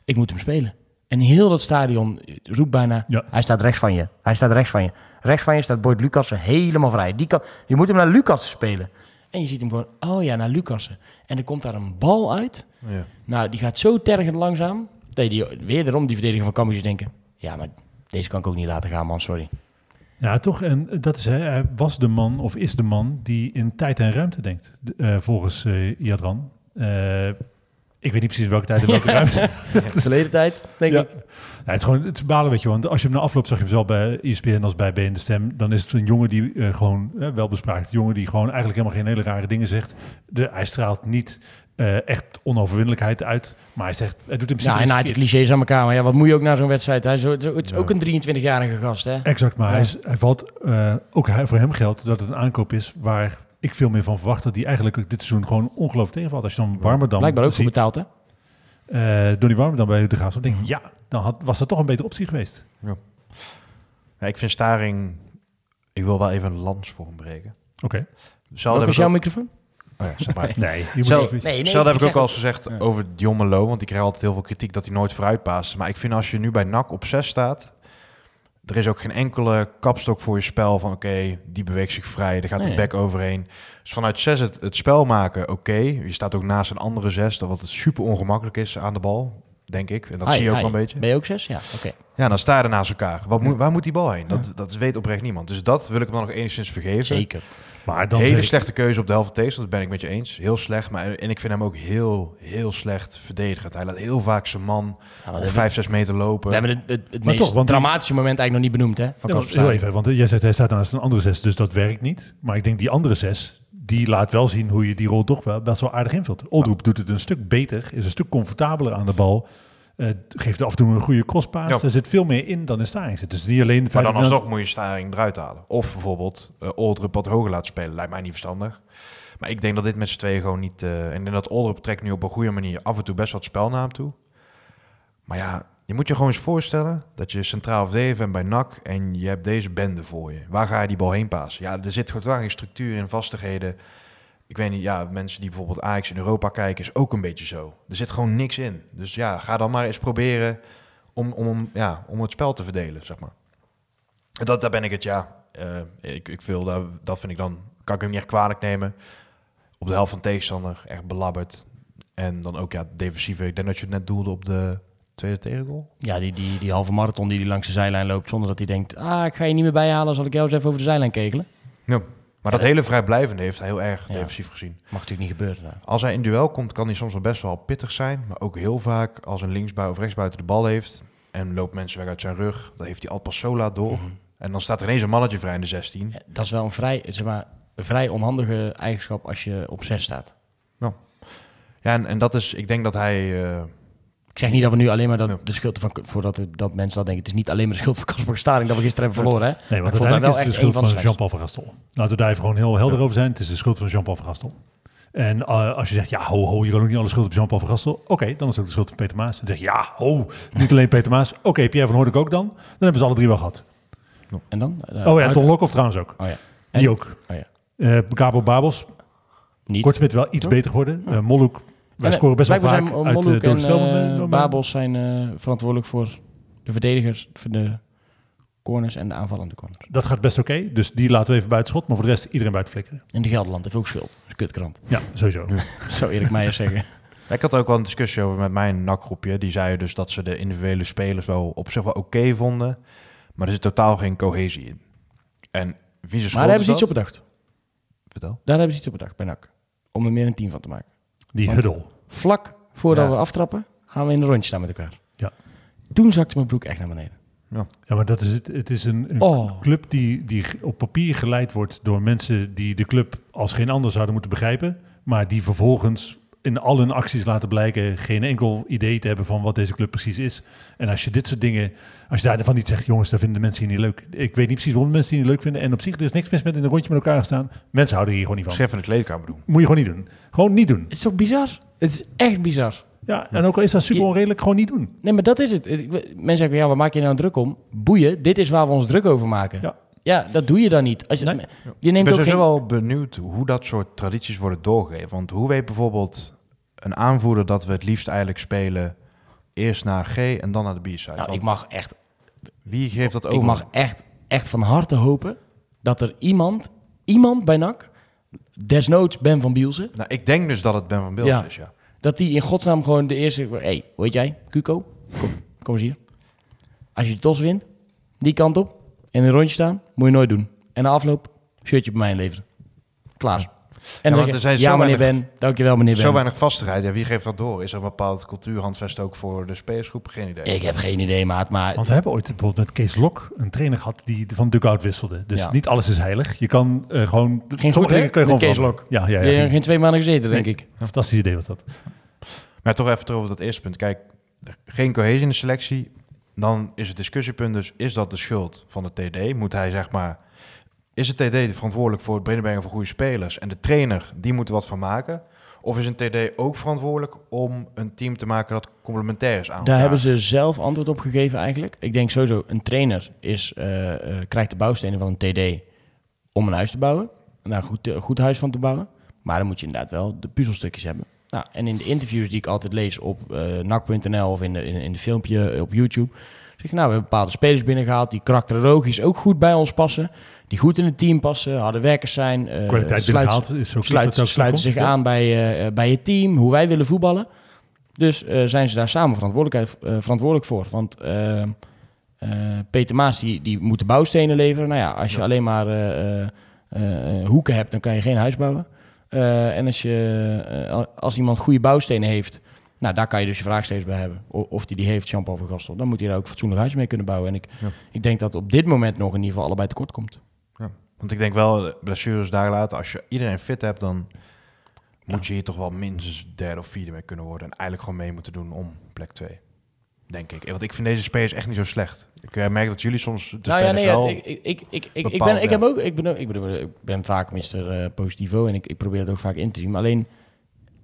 ik moet hem spelen. En heel dat stadion roept bijna, Ja. hij staat rechts van je. Hij staat rechts van je. Rechts van je staat Boyd Lucassen helemaal vrij. Die kan, je moet hem naar Lucassen spelen. En je ziet hem gewoon, oh ja, naar Lucassen. En er komt daar een bal uit. Ja. Nou, die gaat zo tergend langzaam. Dat die, wederom die verdediger van Cambuur denken, ja, maar deze kan ik ook niet laten gaan, man, sorry. Ja, toch. En dat is, hij was de man, of is de man, die in tijd en ruimte denkt. De- eh, volgens eh Iadran. Eh, ik weet niet precies welke tijd en welke ruimte. Verleden tijd, denk Ja. ik. Ja, het is gewoon het is balen, weet je. Want als je hem na afloop zag je hem zowel bij ESPN als bij BN De Stem. Dan is het een jongen die eh, gewoon, wel bespraakt, een jongen die gewoon eigenlijk helemaal geen hele rare dingen zegt. De, hij straalt niet eh, echt onoverwinnelijkheid uit. Maar hij zegt, hij doet in principe Ja, hij naait de verkeerd. clichés aan elkaar. Maar ja, wat moet je ook na zo'n wedstrijd? Hij is, het is Ja. ook een 23-jarige gast, hè? Exact, maar Ja. hij, is, hij valt, eh, ook hij, voor hem geldt dat het een aankoop is waar ik veel meer van verwacht. Dat die eigenlijk dit seizoen gewoon ongelooflijk tegenvalt. Als je dan warmer dan Blijkbaar ook voor betaald, hè? eh Donny Warmer dan bij de Graafschap, denk ik, ja, dan had, was dat toch een betere optie geweest. Ja, ik vind Staring... Ik wil wel even een lans voor hem breken. Oké. Welke heb is ik jouw microfoon? Oh ja, zeg maar. Nee, je moet Zelf- ook niet- Nee, nee, Zelf heb ik ook al eens gezegd over Dion Melo, want die krijgt altijd heel veel kritiek dat hij nooit vooruit paast. Maar ik vind als je nu bij NAC op 6 staat, er is ook geen enkele kapstok voor je spel van oké, die beweegt zich vrij, er gaat Nee. een back overheen. Dus vanuit 6 het, het spel maken, oké. Je staat ook naast een andere 6, dat wat super ongemakkelijk is aan de bal, denk ik. En dat zie je ook wel een beetje. Ben je ook zes? Ja, oké. Ja, dan sta je er naast elkaar. Wat moet, waar moet die bal heen? Dat, dat weet oprecht niemand. Dus dat wil ik hem dan nog enigszins vergeven. Zeker. Maar dan Hele slechte keuze op de helft tegen, dat ben ik met je eens. Heel slecht, maar en ik vind hem ook heel, heel slecht verdedigend. Hij laat heel vaak zijn man Ja, op 5, 6 meter lopen. we hebben het, het, meest toch, want die- dramatische moment eigenlijk nog niet benoemd, hè? Van Ja, heel even, want jij zegt hij staat naast een andere zes, dus dat werkt niet. Maar ik denk die andere zes, die laat wel zien hoe je die rol toch wel best wel aardig invult. Oldroep doet het een stuk beter, is een stuk comfortabeler aan de bal. eh, geeft af en toe een goede crosspaas. Ja. Er zit veel meer in dan in Staring zit. Dus niet alleen maar dan dat- alsnog moet je Staring eruit halen. Of bijvoorbeeld uh, Oldrup wat hoger laten spelen. Lijkt mij niet verstandig. Maar ik denk dat dit met z'n tweeën gewoon niet... eh, en dat Oldrup trekt nu op een goede manier af en toe best wat spel naar hem toe. Maar ja, je moet je gewoon eens voorstellen dat je centraal verdediger bent bij NAC en je hebt deze bende voor je. Waar ga je die bal heen passen? Ja, er zit gewoon geen structuur in, vastigheden. Ik weet niet, ja, mensen die bijvoorbeeld Ajax in Europa kijken, is ook een beetje zo. Er zit gewoon niks in. Dus ja, ga dan maar eens proberen om, om, ja, om het spel te verdelen, zeg maar. Dat, daar ben ik het, ja. eh, ik, ik wil, dat, dat vind ik dan, kan ik hem niet echt kwalijk nemen. Op de helft van tegenstander, echt belabberd. En dan ook, ja, defensieve. Ik denk dat je het net doelde op de tweede tegengoal. Ja, die, die, die halve marathon die hij langs de zijlijn loopt zonder dat hij denkt... Ah, ik ga je niet meer bijhalen, zal ik jou eens even over de zijlijn kegelen. Ja. Maar dat hele vrijblijvende heeft hij heel erg Ja. defensief gezien. Mag natuurlijk niet gebeuren. nou. Als hij in duel komt, kan hij soms wel best wel pittig zijn. Maar ook heel vaak als een linksbui of rechtsbuiten de bal heeft... en loopt mensen weg uit zijn rug, dan heeft hij al pas zo laat door. Mhm. En dan staat er ineens een mannetje vrij in de 16. Ja, Dat is wel een vrij, zeg maar, een vrij onhandige eigenschap als je op zes staat. Ja, en, en dat is, ik denk dat hij... eh, Ik zeg niet dat we nu alleen maar dat, Ja. de schuld van, voordat dat mensen dat denken. Het is niet alleen maar de schuld van Casper Staring dat we gisteren hebben verloren. Hè? Nee, want ik uiteindelijk wel is het echt de schuld van Jean-Paul van Gastel. Laten we daar even gewoon heel helder over zijn. Het is de schuld van Jean-Paul van Gastel. En eh, als je zegt, ja, ho, ho, je kan ook niet alle schuld op Jean-Paul van Gastel. Oké, dan is het ook de schuld van Peter Maas. En zeg je, ja, ho, niet alleen Peter Maas. Oké, Pierre van Hoornik ook dan. Dan hebben ze alle drie wel gehad. En dan? Eh, oh ja, uit- Ton Lokhoff trouwens ook. Oh ja. Die ook. Oh ja. Eh Gabo Babels, Niet. Kortsmit wel iets beter geworden. Eh Molhoek, wij En, scoren best wel vaak zijn uit uh, door en eh, Babels zijn eh, verantwoordelijk voor de verdedigers, voor de corners en de aanvallende corners. Dat gaat best oké. Dus die laten we even buiten schot. Maar voor de rest iedereen buiten flikkeren. En de Gelderland heeft ook schuld. Dat is een kutkrant. Ja, sowieso. Zou Erik Meijer zeggen. Ik had ook wel een discussie over met mijn NAC-groepje. Die zeiden dus dat ze de individuele spelers wel op zich wel oké vonden. Maar er zit totaal geen cohesie in. En wie ze Maar daar hebben ze iets op bedacht. Vertel. Daar hebben ze iets op bedacht bij NAC. Om er meer een team van te maken. Die Want- huddle. Vlak voordat Ja. we aftrappen, gaan we in een rondje staan met elkaar. Ja. Toen zakte mijn broek echt naar beneden. Ja, maar dat is het. Het is een, een Oh. club die, die op papier geleid wordt door mensen die de club als geen ander zouden moeten begrijpen. Maar die vervolgens in al hun acties laten blijken geen enkel idee te hebben van wat deze club precies is. En als je dit soort dingen, als je daarvan niet zegt, jongens, dat vinden de mensen hier niet leuk. Ik weet niet precies waarom mensen die niet leuk vinden. En op zich, er is niks mis met in een rondje met elkaar gaan staan. Mensen houden hier gewoon niet van. Schef in de kleedkamer doen. Moet je gewoon niet doen. Gewoon niet doen. Het is toch bizar? Het is echt bizar. Ja, en ook al is dat super onredelijk, gewoon niet doen. Nee, maar dat is het. Het- Mensen zeggen, ja, waar maak je nou druk om? Boeien, dit is waar we ons druk over maken. Ja. Ja, dat doe je dan niet. Als je, Nee. je Ik neemt ben ook sowieso geen... wel benieuwd hoe dat soort tradities worden doorgegeven. Want hoe weet bijvoorbeeld een aanvoerder dat we het liefst eigenlijk spelen... eerst naar G en dan naar de B-side? Nou, ik mag echt, Wie geeft dat over? ik mag echt, echt van harte hopen dat er iemand, iemand bij NAC, desnoods Ben van Bielsen, Nou, ik denk dus dat het Ben van Beeld Ja. is, ja. dat die in godsnaam gewoon de eerste... Hé, hey, hoe heet jij? Cuco? Kom, kom eens hier. Als je de tos wint, die kant op, in een rondje staan, moet je nooit doen. En na afloop, shirtje bij mij inleveren. Klaar. En want dan er zeg je, zijn ja zo meneer weinig- Ben, dankjewel meneer Ben. Zo weinig vastigheid. Ja, wie geeft dat door? Is er een bepaald cultuurhandvest ook voor de spelersgroep? Geen idee. Ik heb geen idee, maat, maar... Want we hebben ooit bijvoorbeeld met Kees Lok een trainer gehad die van dugout wisselde. Dus Ja. niet alles is heilig. Je kan eh, gewoon... Ging sommige goed, hè? dingen kun je Kees Lok. Ja, ja, Je ja. hebt geen twee maanden gezeten, denk Nee. ik. Een fantastisch idee was dat. Maar toch even terug over dat eerste punt. Kijk, geen cohesie in de selectie. Dan is het discussiepunt dus, is dat de schuld van de TD? Moet hij zeg maar... Is de TD verantwoordelijk voor het binnenbrengen van goede spelers? En de trainer, die moet er wat van maken? Of is een TD ook verantwoordelijk om een team te maken dat complementair is aan Daar hebben ze zelf antwoord op gegeven eigenlijk. Ik denk sowieso, een trainer is, eh, eh, krijgt de bouwstenen van een TD om een huis te bouwen. Nou, goed, eh, goed huis van te bouwen. Maar dan moet je inderdaad wel de puzzelstukjes hebben. Nou, en in de interviews die ik altijd lees op eh nak.nl of in de, in, in de filmpje op YouTube... zeg je, nou, we hebben bepaalde spelers binnengehaald... die karakterologisch ook goed bij ons passen... die goed in het team passen, harde werkers zijn... eh, Kwaliteit sluiten- is ook sluit, sluiten zich. Ja. aan bij, eh, eh, bij het team, hoe wij willen voetballen. Dus eh, zijn ze daar samen verantwoordelijk, eh, verantwoordelijk voor. Want eh, eh, Peter Maas die, die moet de bouwstenen leveren. Nou ja, als je alleen maar eh, eh, eh, hoeken hebt, dan kan je geen huis bouwen. Eh, en als, je, eh, als iemand goede bouwstenen heeft, nou, daar kan je dus je vraag steeds bij hebben. O- Of die die heeft, Jean-Paul van Gastel. Dan moet hij daar ook fatsoenlijk huis mee kunnen bouwen. En ik, Ja. ik denk dat op dit moment nog in ieder geval allebei tekort komt. Want ik denk wel, blessures daar laten. Als je iedereen fit hebt, dan moet je hier toch wel minstens derde of vierde mee kunnen worden. En eigenlijk gewoon mee moeten doen om plek 2. Denk ik. Want ik vind deze spelers echt niet zo slecht. Ik eh, merk dat jullie soms de nou ja, nee, ik, ik, ik, ik, ik, ben, ik, ja. heb ook, ik, ben, ook- ik, bedoel, ik ben vaak Mr. eh, Positivo en ik, ik probeer het ook vaak in te zien. Maar alleen,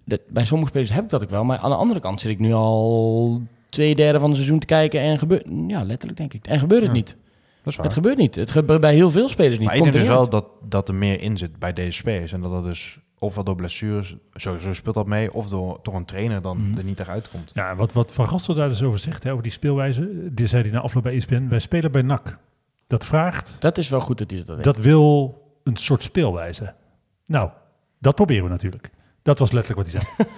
dat, bij sommige spelers heb ik dat ook wel. Maar aan de andere kant zit ik nu al twee derde van het seizoen te kijken en gebeurt... Ja, letterlijk denk ik. En gebeurt het Ja, niet. Het gebeurt niet. Het gebeurt bij heel veel spelers niet. Maar ik denk dus wel dat, dat er meer in zit bij deze spelers. En dat dat dus ofwel door blessures, sowieso speelt dat mee, of door, door een trainer dan Mhm. er niet echt uitkomt. Ja, wat, wat Van Gastel daar dus over zegt, hè, over die speelwijze, die zei hij na afloop bij ESPN, wij spelen bij NAC. Dat vraagt, Dat is wel goed dat hij dat weet. dat wil een soort speelwijze. Nou, dat proberen we natuurlijk. Dat was letterlijk wat hij zei.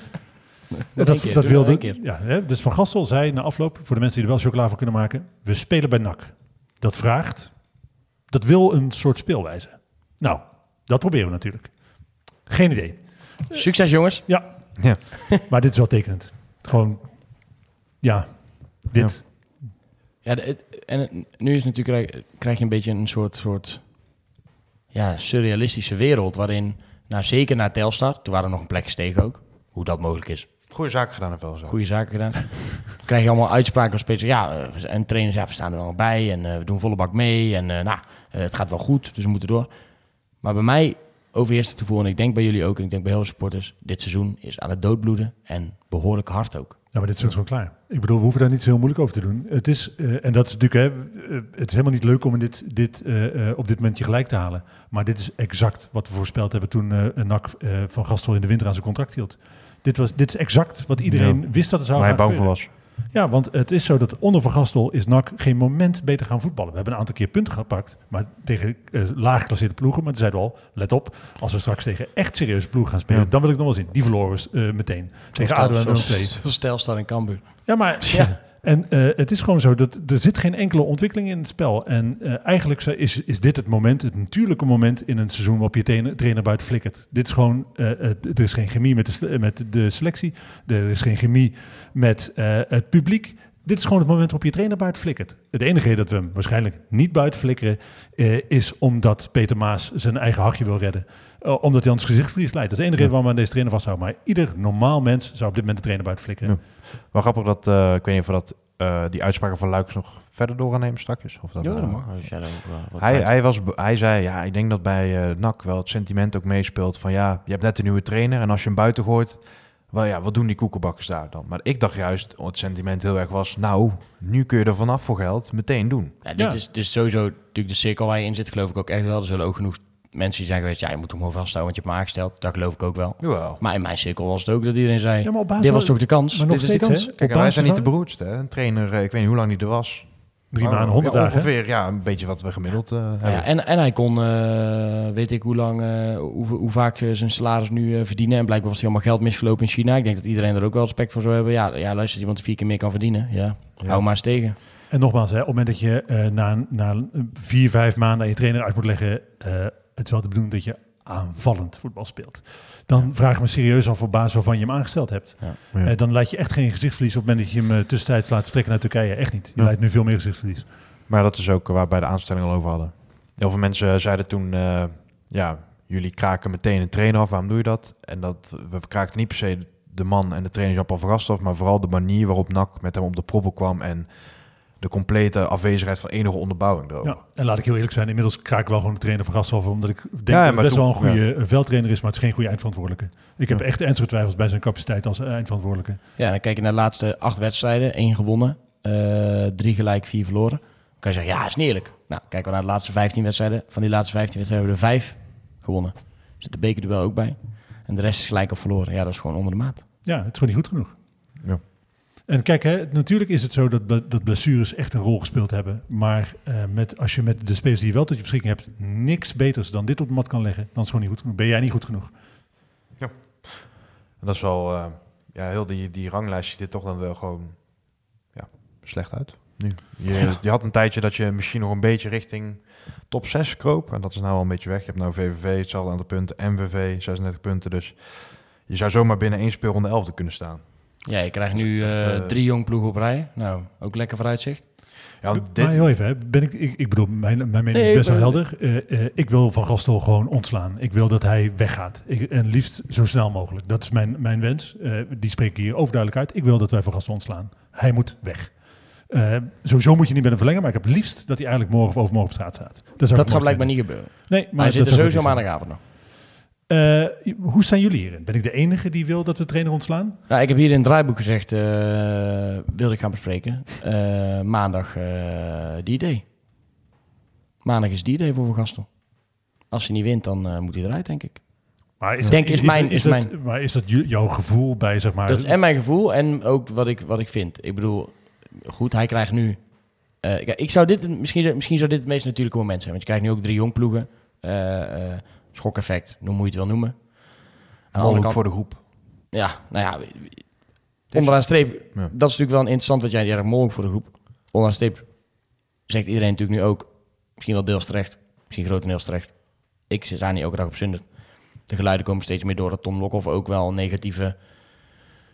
Dat keer, dat wilde. keer. Ja, hè, dus Van Gastel zei na afloop, voor de mensen die er wel chocola van kunnen maken, we spelen bij NAC. Dat vraagt, dat wil een soort speelwijze. Nou, dat proberen we natuurlijk. Geen idee. Succes jongens. Ja, Ja. maar dit is wel tekenend. Gewoon, ja, dit. Ja, de- het- en het- nu is natuurlijk, krijg, je een beetje een soort, soort ja, surrealistische wereld. Waarin, nou zeker na Telstar, toen waren er nog een plek gestegen ook. Hoe dat mogelijk is. Goeie zaken gedaan heeft wel zo. Goede zaken gedaan. Dan krijg je allemaal uitspraken van spelers. Ja, eh, en trainers, ja, we staan er allemaal bij. En eh, we doen volle bak mee. En eh, nou, het gaat wel goed, dus we moeten door. Maar bij mij overheerst het gevoel, en ik denk bij jullie ook, en ik denk bij heel veel supporters, dit seizoen is aan het doodbloeden en behoorlijk hard ook. Ja, maar dit is gewoon klaar. Ik bedoel, we hoeven daar niet zo heel moeilijk over te doen. Het is, eh, en dat is natuurlijk, hè, eh, het is helemaal niet leuk om in dit, dit, eh, eh, op dit moment je gelijk te halen. Maar dit is exact wat we voorspeld hebben toen eh NAC eh, van Gastel in de winter aan zijn contract hield. Dit, was, dit is exact wat iedereen wist dat er zou Waar hij gaan bang voor was. Ja, want het is zo dat onder Van Gastel is NAC geen moment beter gaan voetballen. We hebben een aantal keer punten gepakt, maar tegen eh laag geclasseerde ploegen. Maar toen zeiden we al, let op, als we straks tegen echt serieuze ploegen gaan spelen, Ja. dan wil ik nog wel zien. Die verloren we eh, meteen. Tegen ADO en Willem II. Zoals Telstar en Cambuur. Ja, maar Ja. En eh, het is gewoon zo dat er zit geen enkele ontwikkeling in het spel. En eh, eigenlijk is, is dit het moment, het natuurlijke moment in een seizoen waarop je trainer, trainer buiten flikkert. Dit is gewoon, eh, er is geen chemie met de, met de selectie, er is geen chemie met het publiek. Dit is gewoon het moment waarop je trainer buiten flikkert. Het enige reden dat we hem waarschijnlijk niet buiten flikkeren, is omdat Peter Maas zijn eigen hachje wil redden. Omdat hij anders gezichtsverlies leidt. Dat is de enige reden waarom we aan deze trainer vasthouden. Maar ieder normaal mens zou op dit moment de trainer buiten flikkeren. Ja. Wel grappig dat, eh, ik weet niet of we dat, eh, die uitspraken van Luiks nog verder door gaan nemen straks. Of dat, Ja, eh, dat mag. Hij, uit- hij, was, hij zei, ja, ik denk dat bij eh NAC wel het sentiment ook meespeelt van ja, je hebt net een nieuwe trainer en als je hem buiten gooit, wel ja, wat doen die koekenbakkers daar dan? Maar ik dacht juist, het sentiment heel erg was, nou, nu kun je er vanaf voor geld meteen doen. Ja, dit Ja. is dus sowieso natuurlijk de cirkel waar je in zit, geloof ik ook echt wel. Er zullen ook genoeg mensen die zijn geweest, ja, je moet hem gewoon vasthouden, want je hebt hem aangesteld. Dat geloof ik ook wel. Jawel. Maar in mijn cirkel was het ook dat iedereen zei, Ja, maar op basis dit was toch de kans? Maar nog dit is de steeds, kans. hè? Kijk, wij zijn niet de beroerdste. Hè? Een trainer, eh, ik weet niet hoe lang die er was. Drie Maar, maanden, honderd ja, dagen. Ongeveer, ja, een beetje wat we gemiddeld eh, hebben. ja, en, en hij kon, eh, weet ik hoe lang, eh, hoe, hoe vaak zijn salaris nu eh, verdienen. En blijkbaar was hij allemaal geld misgelopen in China. Ik denk dat iedereen er ook wel respect voor zou hebben. Ja, ja luister, iemand die vier keer meer kan verdienen. Ja, hou maar eens tegen. En nogmaals, hè, op het moment dat je eh, na, na vier, vijf maanden aan je trainer uit moet leggen, eh, het is wel de bedoeling dat je aanvallend voetbal speelt. Dan vraag ik me serieus af op basis waarvan je hem aangesteld hebt. Ja. Eh, dan laat je echt geen gezichtsverlies op het moment dat je hem eh, tussentijds laat vertrekken naar Turkije. Echt niet. Je Ja. leidt nu veel meer gezichtsverlies. Maar dat is ook waar we bij de aanstelling al over hadden. Heel veel mensen zeiden toen, eh, ja, jullie kraken meteen een trainer af. Waarom doe je dat? En dat we kraakten niet per se de man en de trainer Jean-Paul af, maar vooral de manier waarop NAC met hem op de proppen kwam en de complete afwezigheid van enige onderbouwing erover. Ja. En laat ik heel eerlijk zijn, inmiddels kraak ik wel gewoon de trainer van Gastel af, omdat ik denk Ja, dat hij best wel een goede eh, veldtrainer is, maar het is geen goede eindverantwoordelijke. Ik heb Ja. echt ernstige twijfels bij zijn capaciteit als eindverantwoordelijke. Ja, dan kijk je naar de laatste acht wedstrijden. één gewonnen, eh, drie gelijk, vier verloren. Dan kan je zeggen, ja, is niet eerlijk. Nou, kijken we naar de laatste 15 wedstrijden. Van die laatste 15 wedstrijden hebben we er vijf gewonnen. Er zit de bekerduel ook bij. En de rest is gelijk of verloren. Ja, dat is gewoon onder de maat. Ja, het is gewoon niet goed genoeg. Ja. En kijk, hè, natuurlijk is het zo dat, dat blessures echt een rol gespeeld hebben. Maar eh, met, als je met de spelers die je wel tot je beschikking hebt, niks beters dan dit op de mat kan leggen, dan is het gewoon niet goed genoeg. Ben jij niet goed genoeg? En dat is wel, eh, ja, heel die, die ranglijst ziet er toch dan wel gewoon ja, slecht uit. Nu. Je, Ja. je had een tijdje dat je misschien nog een beetje richting top 6 kroop. En dat is nou al een beetje weg. Je hebt nou VVV, hetzelfde aantal punten. MVV, 36 punten. Dus je zou zomaar binnen één speelronde 11 kunnen staan. Ja, je krijgt nu echt, eh, eh, drie jong ploegen op rij. Nou, ook lekker vooruitzicht. Ja, want Maar dit, heel even, hè, ben ik, ik, ik bedoel, mijn, mijn mening Nee, is best wel helder. Eh, eh, ik wil Van Gastel gewoon ontslaan. Ik wil dat hij weggaat. Ik, en liefst zo snel mogelijk. Dat is mijn, mijn wens. Eh, die spreek ik hier overduidelijk uit. Ik wil dat wij Van Gastel ontslaan. Hij moet weg. Eh, sowieso moet je niet met hem verlengen, maar ik heb het liefst dat hij eigenlijk morgen of overmorgen op straat staat. Dat, Dat gaat blijkbaar niet gebeuren. Nee, maar Maar hij zit er sowieso maandagavond nog. Eh, hoe staan jullie hierin? Ben ik de enige die wil dat we trainer ontslaan? Nou, ik heb hier in het draaiboek gezegd, eh, wilde ik gaan bespreken. Eh, maandag eh D-Day. Maandag is D-Day voor Van Gastel. Als hij niet wint, dan moet hij eruit, denk ik. Maar Ik denk, is mijn- is dat, Maar is dat jouw gevoel bij, zeg maar... Dat is en mijn gevoel en ook wat ik, wat ik vind. Ik bedoel, goed, hij krijgt nu... ik zou dit, misschien, misschien zou dit het meest natuurlijke moment zijn. Want je krijgt nu ook drie jongploegen. eh eh schokeffect, noem hoe je het wil noemen. Aan de kant, voor de groep. ja, nou ja, onderaan streep, Ja. dat is natuurlijk wel een interessant wat jij zegt, mogelijk voor de groep. Onderaan streep zegt iedereen natuurlijk nu ook, misschien wel deels terecht, misschien grotendeels terecht. Ik sta niet elke dag op Zundert. De geluiden komen steeds meer door dat Tom Lokhoff ook wel negatieve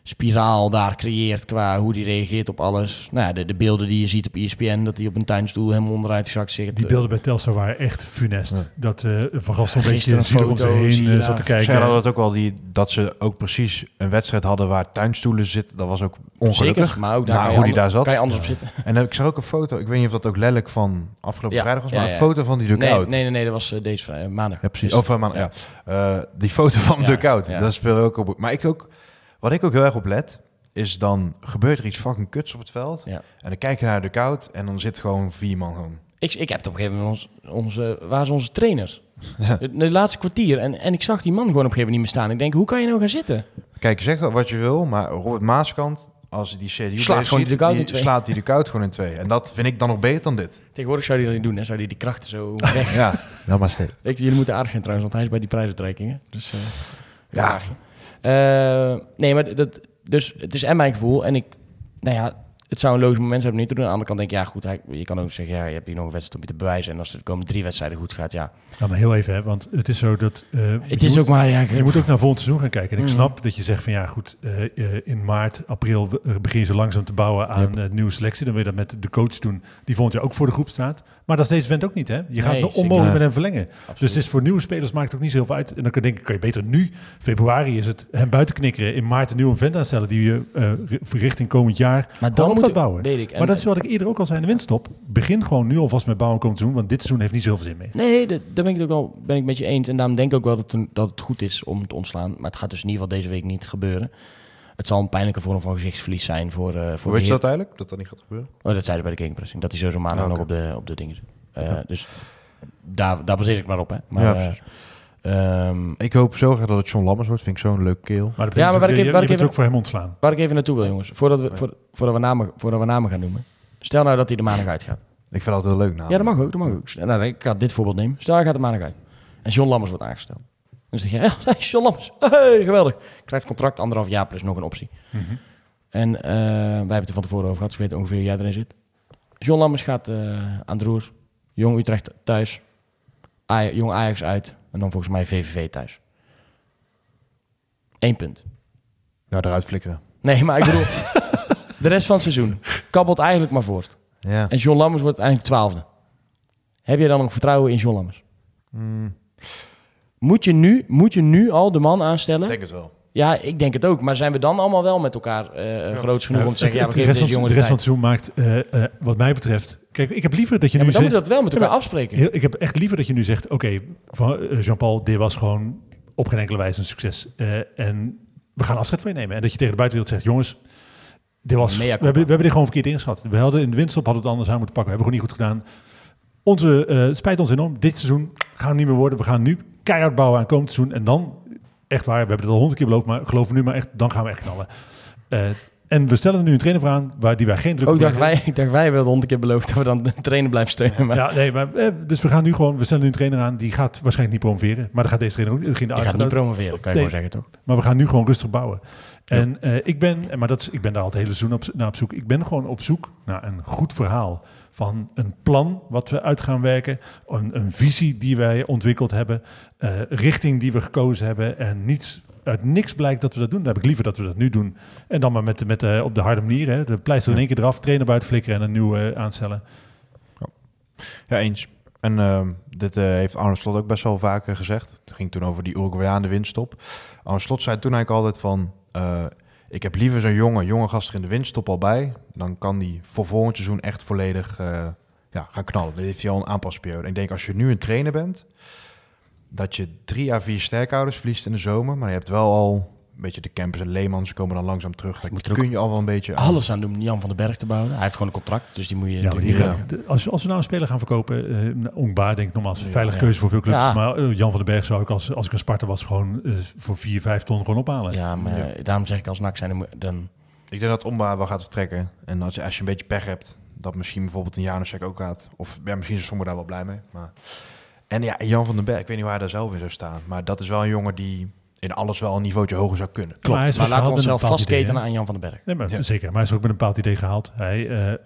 spiraal daar creëert qua hoe die reageert op alles. Nou ja, de, de beelden die je ziet op ESPN, dat hij op een tuinstoel helemaal onderuit gezakt zit. Die beelden bij Telstar waren echt funest. Ja. Dat eh Van Gastel een beetje zielig om foto, heen daar. zat te Zij kijken. hadden het ook wel, die, dat ze ook precies een wedstrijd hadden waar tuinstoelen zitten. Dat was ook ongelukkig. Zeker, maar ook daar Maar kan, je hoe die daar zat. kan je anders op zitten. En ik zag ook een foto, ik weet niet of dat ook lelijk van afgelopen Ja, vrijdag was, ja, maar ja. een foto van die Nee, dugout. nee, nee, nee, dat was eh, deze maandag. Ja, precies. Dus- Of, uh, man, ja. Eh, die foto van Ja, de dugout, ja. dat speelde ook op. Maar ik ook, wat ik ook heel erg op let, is dan gebeurt er iets fucking kuts op het veld. Ja. En dan kijk je naar de dugout en dan zit gewoon vier man gewoon. Ik, ik heb het op een gegeven moment, ons, onze, waar zijn onze trainers? Ja. De, de laatste kwartier. En, en ik zag die man gewoon op een gegeven moment niet meer staan. Ik denk, hoe kan je nou gaan zitten? Kijk, zeg wat je wil, maar Robert Maaskant, als hij die CDU Slaat gewoon die ziet, in twee. slaat die dugout gewoon in twee. En dat vind ik dan nog beter dan dit. Tegenwoordig zou hij dat niet doen. Hè? Zou hij die krachten zo weg... Ja, nou maar steeds. jullie moeten aardig zijn trouwens, want hij is bij die prijsuitreikingen. Dus eh Ja. ja. Eh, nee, maar dat, dus het is en mijn gevoel. En ik, nou ja, het zou een logisch moment zijn om niet te doen. Aan de andere kant denk ik, ja goed, je kan ook zeggen, ja, je hebt hier nog een wedstrijd om je te bewijzen. En als er de komende drie wedstrijden goed gaat, ja. Ja, maar heel even, hè, want het is zo dat... eh, Het je is moet- ook maar, ja... Je moet ook naar volgend seizoen gaan kijken. En ik Mm. snap dat je zegt van ja, goed, eh, eh, in maart, april begin je zo langzaam te bouwen aan Yep. nieuwe selectie. Dan wil je dat met de coach doen, die volgend jaar ook voor de groep staat. Maar dat is deze vent ook niet, hè? Je gaat Nee, onmogelijk met hem verlengen. absoluut. Dus het is voor nieuwe spelers maakt het ook niet zo heel veel uit. En dan kan, denk ik, kan je beter nu, februari is het, hem buiten knikkeren. In maart een nieuwe vent aanstellen die je ri- richting komend jaar maar op moet gaat bouwen. Weet ik. En- maar dat is wat ik eerder ook al zei in de winststop. Begin gewoon nu alvast met bouwen komend seizoen, want dit seizoen heeft niet zoveel zin meer. Nee, dat, daar ben ik het ook wel ben ik met je eens. En daarom denk ik ook wel dat, het- dat het goed is om te ontslaan. Maar het gaat dus in ieder geval deze week niet gebeuren. Het zal een pijnlijke vorm van gezichtsverlies zijn voor, eh voor Hoe weet je dat eigenlijk? Dat dat niet gaat gebeuren? Oh, dat zeiden bij de gegenpressing. Dat hij sowieso maandag Ah, nog op de, op de dingen zit. Eh, Dus daar, daar baseer ik maar op. Hè. Maar, Ja, eh, ehm, Ik hoop zo graag dat het John Lammers wordt. Vind ik zo'n leuke keel. Maar, dat Ja, maar waar ik je, even- je, waar je ik bent even- ook voor hem ontslaan. waar ik even naartoe wil, jongens. Voordat we, voor, voordat, we namen, voordat we namen gaan noemen. Stel nou dat hij de maandag uitgaat. Ik vind dat heel leuk. Nou. Ja, dat mag ook. Dat mag ook. Nou, ik ga dit voorbeeld nemen. Stel, hij gaat de maandag uit. En John Lammers wordt aangesteld. Dan zeg je, ja, hey, John Lammers. Hey, geweldig. Krijgt contract anderhalf jaar plus nog een optie. Mhm. En eh, wij hebben het er van tevoren over gehad. Dus ik weet ongeveer hoe jij erin zit. John Lammers gaat eh, aan de roer. Jong Utrecht thuis. Aj- Jong Ajax uit. En dan volgens mij VVV thuis. Eén punt. Ja, eruit flikkeren. Nee, maar ik bedoel... de rest van het seizoen kabbelt eigenlijk maar voort. Ja. En John Lammers wordt uiteindelijk twaalfde. Heb je dan nog vertrouwen in John Lammers? Mm, Moet je nu, moet je nu al de man ik aanstellen? denk het wel. Ja, ik denk het ook. Maar zijn we dan allemaal wel met elkaar eh groot genoeg om te zeggen... Ja, we de geven rest deze jongen de de rest van het seizoen maakt, eh, eh, wat mij betreft... Kijk, ik heb liever dat je Ja, nu maar dan zegt... dat wel met elkaar Ja, afspreken. Heel- ik heb echt liever dat je nu zegt: Oké, van eh, Jean-Paul, dit was gewoon op geen enkele wijze een succes. Eh, en we gaan afscheid van je nemen. En dat je tegen de buitenwereld zegt: Jongens, dit was, we, hebben, we culpa. hebben dit gewoon verkeerd ingeschat. We hadden in de winststop hadden het anders aan moeten pakken. We hebben gewoon niet goed gedaan. Onze, eh, het spijt ons enorm. Dit seizoen gaan we niet meer worden. We gaan nu keihard bouwen aan komend seizoen. En dan echt waar. We hebben het al honderd keer beloofd, maar geloof me nu maar echt, dan gaan we echt knallen. En we stellen er nu een trainer voor aan waar die wij geen druk Ook op dacht leggen. wij, ik dacht wij het honderd keer beloofd dat we dan de trainer blijven steunen. Maar Ja, nee, maar, eh, dus we gaan nu gewoon, we stellen nu een trainer aan, die gaat waarschijnlijk niet promoveren. Maar dan gaat deze trainer ook niet. die gaat niet promoveren, kan je Nee. wel zeggen toch? Maar we gaan nu gewoon rustig bouwen. En eh, ik ben, maar dat is, ik ben daar al het hele seizoen op, naar op zoek. Ik ben gewoon op zoek naar een goed verhaal. Van een plan wat we uit gaan werken. Een, een visie die wij ontwikkeld hebben. eh, richting die we gekozen hebben. En niets, uit niks blijkt dat we dat doen. Dan heb ik liever dat we dat nu doen. En dan maar met, met, eh, op de harde manier. Hè. De pleister in één keer eraf. Trainer buiten flikkeren en een nieuwe eh, aanstellen. Ja, eens. En ehm, dit eh, heeft Arne Slot ook best wel vaker gezegd. Het ging toen over die Uruguayanen winststop. Arne Slot zei toen eigenlijk altijd van... ik heb liever zo'n jonge, jonge gast er in de winststop al bij. Dan kan die voor volgend seizoen echt volledig ja, gaan knallen. Dan heeft hij al een aanpasperiode. Ik denk als je nu een trainer bent... dat je drie à vier sterkhouders verliest in de zomer. Maar je hebt wel al een beetje de campers en Leemans komen dan langzaam terug. Daar Moet er kun je al wel een beetje... aan. Alles aan doen om Jan van den Berg te bouwen. Hij heeft gewoon een contract, dus die moet je Ja, die gaan- als, als we nou een speler gaan verkopen, uh, Ongba denk ik nogmaals, een Ja, veilige ja. keuze voor veel clubs. Ja. Maar eh, Jan van den Berg zou ik als, als ik een Sparta was gewoon eh, voor 4, 5 ton gewoon ophalen. Ja, maar Ja. eh, daarom zeg ik als NAC zijn, dan. Ik denk dat Omba wel gaat vertrekken. En als je, als je een beetje pech hebt, dat misschien bijvoorbeeld een Janusek ook gaat. Of ja, misschien is sommigen daar wel blij mee. Maar... En ja, Jan van den Berg, ik weet niet waar hij daar zelf in zou staan. Maar dat is wel een jongen die in alles wel een niveautje hoger zou kunnen. Maar is Maar ook laten we onszelf idee, vastketenen aan Jan van den Berg. Nee, maar Ja. zeker. Maar hij is ook met een bepaald idee gehaald. Hij eh, eh,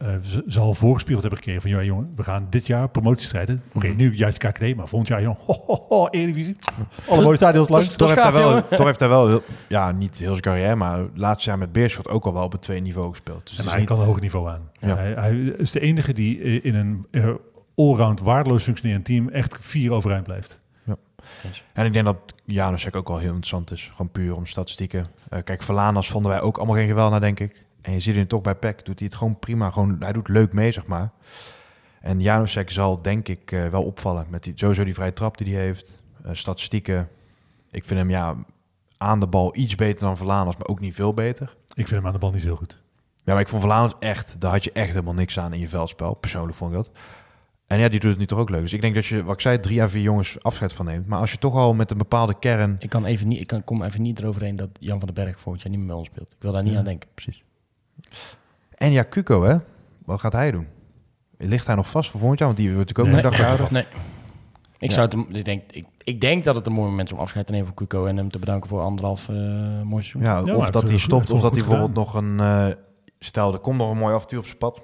zal voorgespiegeld hebben gekregen van, ja jongen, we gaan dit jaar promotie strijden. Oké, Mhm. nu jaartje KKD, maar volgend jaar, jongen, ho, ho, ho, Eredivisie. Alle mooie stadions langs. Toch heeft, hij wel, toch heeft hij wel, ja, niet heel zijn carrière, maar laatst jaar met Beerschot ook al wel op het tweede niveau gespeeld. Dus En hij niet- kan een hoger niveau aan. Ja. Hij, hij is de enige die eh, in een eh, allround waardeloos functionerend team echt vier overeind blijft. En ik denk dat Janusek ook wel heel interessant is. Gewoon puur om statistieken. Eh, kijk, Verlanas vonden wij ook allemaal geen geweld naar, denk ik. En je ziet hem toch bij PEC, doet hij het gewoon prima. Gewoon, hij doet leuk mee, zeg maar. En Janusek zal, denk ik, eh, wel opvallen. Met die, sowieso die vrije trap die hij heeft. Eh, statistieken. Ik vind hem, ja, aan de bal iets beter dan Verlanas, maar ook niet veel beter. Ik vind hem aan de bal niet zo heel goed. Ja, maar ik vond Verlanas echt, daar had je echt helemaal niks aan in je veldspel. Persoonlijk vond ik dat. En ja, die doet het nu toch ook leuk. Dus ik denk dat je, wat ik zei, drie à vier jongens afscheid van neemt. Maar als je toch al met een bepaalde kern... Ik, kan even niet, ik kan, kom even niet eroverheen dat Jan van den Berg volgend jaar niet meer bij ons speelt. Ik wil daar niet Ja. aan denken. Precies. En ja, Cuco, hè? Wat gaat hij doen? Ligt hij nog vast voor volgend jaar? Want die wordt natuurlijk ook Nee. een dagje ouder. Nee. Ik, Ja. zou het, ik, denk, ik, ik denk dat het een mooi moment is om afscheid te nemen van Cuco en hem te bedanken voor anderhalf eh mooi seizoen. Ja, maar of dat hij stopt, of dat hij bijvoorbeeld nog een... eh, stel, er komt nog een mooi avontuur op zijn pad.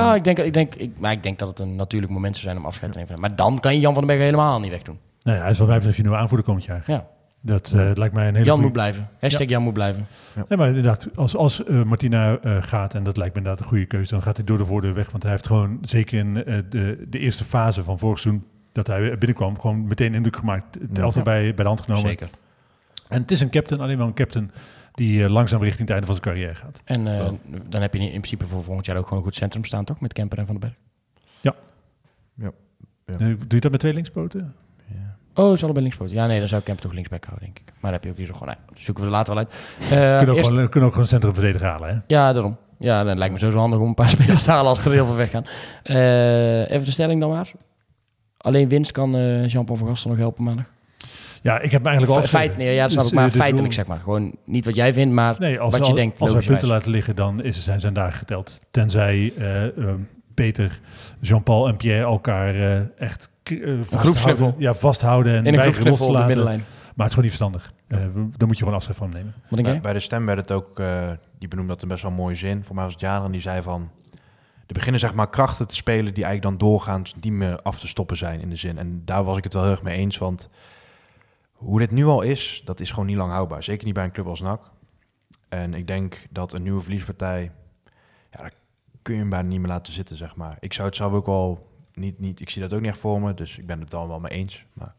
Ja, ik denk, ik, denk, ik, maar ik denk dat het een natuurlijk moment zou zijn om afscheid te nemen. Maar dan kan je Jan van den Berg helemaal niet wegdoen. Nou ja, hij is wat mij betreft je nieuwe aanvoerder komend jaar. Ja. Dat eh, lijkt mij een hele Jan goeie- moet blijven. Hashtag Jan moet blijven. Nee, maar inderdaad, als, als eh, Martina eh, gaat, en dat lijkt me inderdaad een goede keuze, dan gaat hij door de voordeur weg. Want hij heeft gewoon, zeker in de, de eerste fase van vorig seizoen, dat hij binnenkwam, gewoon meteen indruk gemaakt. Het Ja. bij, bij de hand genomen. Zeker. En het is een captain, alleen wel een captain, die eh, langzaam richting het einde van zijn carrière gaat. En eh, dan heb je in principe voor volgend jaar ook gewoon een goed centrum staan, toch? Met Kemper en Van den Berg. Ja. Ja. Eh, Doe je dat met twee linkspoten? Oh, is allebei linkspoot. Ja, nee, dan zou ik Kemper toch linksback houden, denk ik. Maar dan heb je ook hier zo gewoon... Nou, ja, zoeken we er later wel uit. Eh, kunnen, ook eerst- gewoon, kunnen ook gewoon centrum verdediger halen, hè? Ja, daarom. Ja, dan lijkt me sowieso handig om een paar spelers te halen als er heel veel weggaan. Eh, even de stelling dan maar. Alleen winst kan eh Jean-Paul van Gastel nog helpen maandag. Ja, ik heb me eigenlijk al Fe- Feit, nee, ja, dat snap Dus, ik. Maar eh, feitelijk doel- zeg maar. Gewoon niet wat jij vindt, maar Nee, als, wat je al- denkt. als wij logischerwijs. punten laten liggen, dan is, zijn zijn dagen geteld. Tenzij eh, eh, Peter, Jean-Paul en Pierre elkaar eh, echt vasthouden, ja, vasthouden en weigeren los te laten. Maar het is gewoon niet verstandig. Eh, we- dan moet je gewoon afscheid van hem nemen. Wat denk Bij, jij? bij de stem werd het ook, eh, die benoemde dat een best wel mooie zin. Voor mij was het Jaren die zei van... Er beginnen zeg maar krachten te spelen die eigenlijk dan doorgaans niet meer af te stoppen zijn in de zin. En daar was ik het wel heel erg mee eens, want hoe dit nu al is, dat is gewoon niet lang houdbaar. Zeker niet bij een club als NAC. En ik denk dat een nieuwe verliespartij, ja, daar kun je hem bijna niet meer laten zitten, zeg maar. Ik zou het zelf ook wel niet, niet, ik zie dat ook niet echt voor me, dus ik ben het dan wel mee eens. Maar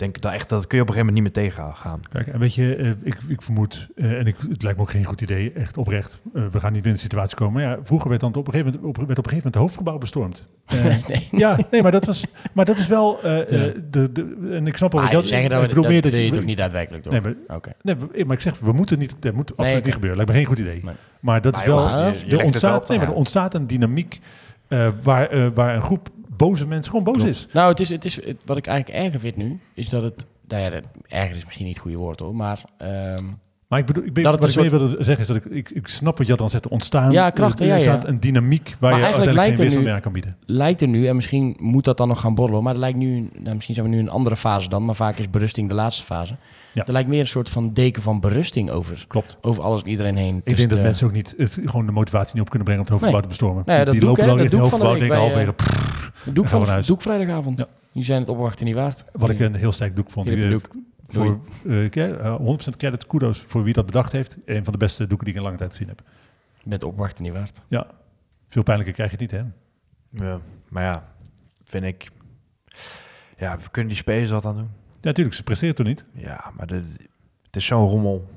denk dat echt, dat kun je op een gegeven moment niet meer tegengaan. Kijk, en weet je, eh, ik, ik vermoed, eh, en ik, het lijkt me ook geen goed idee, echt oprecht. eh, we gaan niet in de situatie komen. Maar ja, vroeger werd dan op een gegeven moment, op, werd op een gegeven moment het hoofdgebouw bestormd. Eh, nee. Ja, nee, maar dat was, maar dat is wel, eh, eh, Ja. de, de, en ik snap wat je- zeggen dat, ik we, bedoel dat meer dat je je, toch niet daadwerkelijk, toch? Nee, maar Oké. Nee, maar ik zeg, we moeten niet, dat moet absoluut niet gebeuren. Lijkt me geen goed idee. Nee. Maar dat is wel, je- je er, ontstaat, nee, maar de- er ontstaat een dynamiek eh, waar, eh, waar een groep boze mensen gewoon boos Klopt. is. Nou, het is, het is, het- wat ik eigenlijk erger vind nu, is dat het nou ja, erger is misschien niet het goede woord hoor, maar ehm, Maar ik bedoel, ik ben, Dat het wat ik een meer wilde zeggen is dat ik, ik, ik snap wat je dan zegt, ontstaan. Ja, krachten, er ja, een dynamiek waar je eigenlijk uiteindelijk lijkt geen wissel meer aan kan bieden. lijkt er nu, en misschien moet dat dan nog gaan borrelen, maar er lijkt nu, nou, misschien zijn we nu in een andere fase dan, maar vaak is berusting de laatste fase. Ja. Er lijkt meer een soort van deken van berusting over, Klopt. over alles en iedereen heen. Ik Dus denk dat de- mensen ook niet het, gewoon de motivatie niet op kunnen brengen om het hoofdgebouw te bestormen. Nou ja, dat die lopen dan richting doe het hoofdgebouw denken week halverwege. bij, Doe van, vrijdagavond. Die zijn het opwachten niet waard. Wat ik een heel sterk doek vond. Eh, voor, eh, ik, eh, 100% credit, kudos voor wie dat bedacht heeft. Een van de beste doeken die ik in lange tijd gezien heb. Met opwachten niet waard. Ja, veel pijnlijker krijg je het niet, hè? Ja, maar ja, vind ik... Ja, kunnen die spelers dat dan doen? Ja, natuurlijk, ze presteert toch niet. Ja, maar dit, het is zo'n rommel.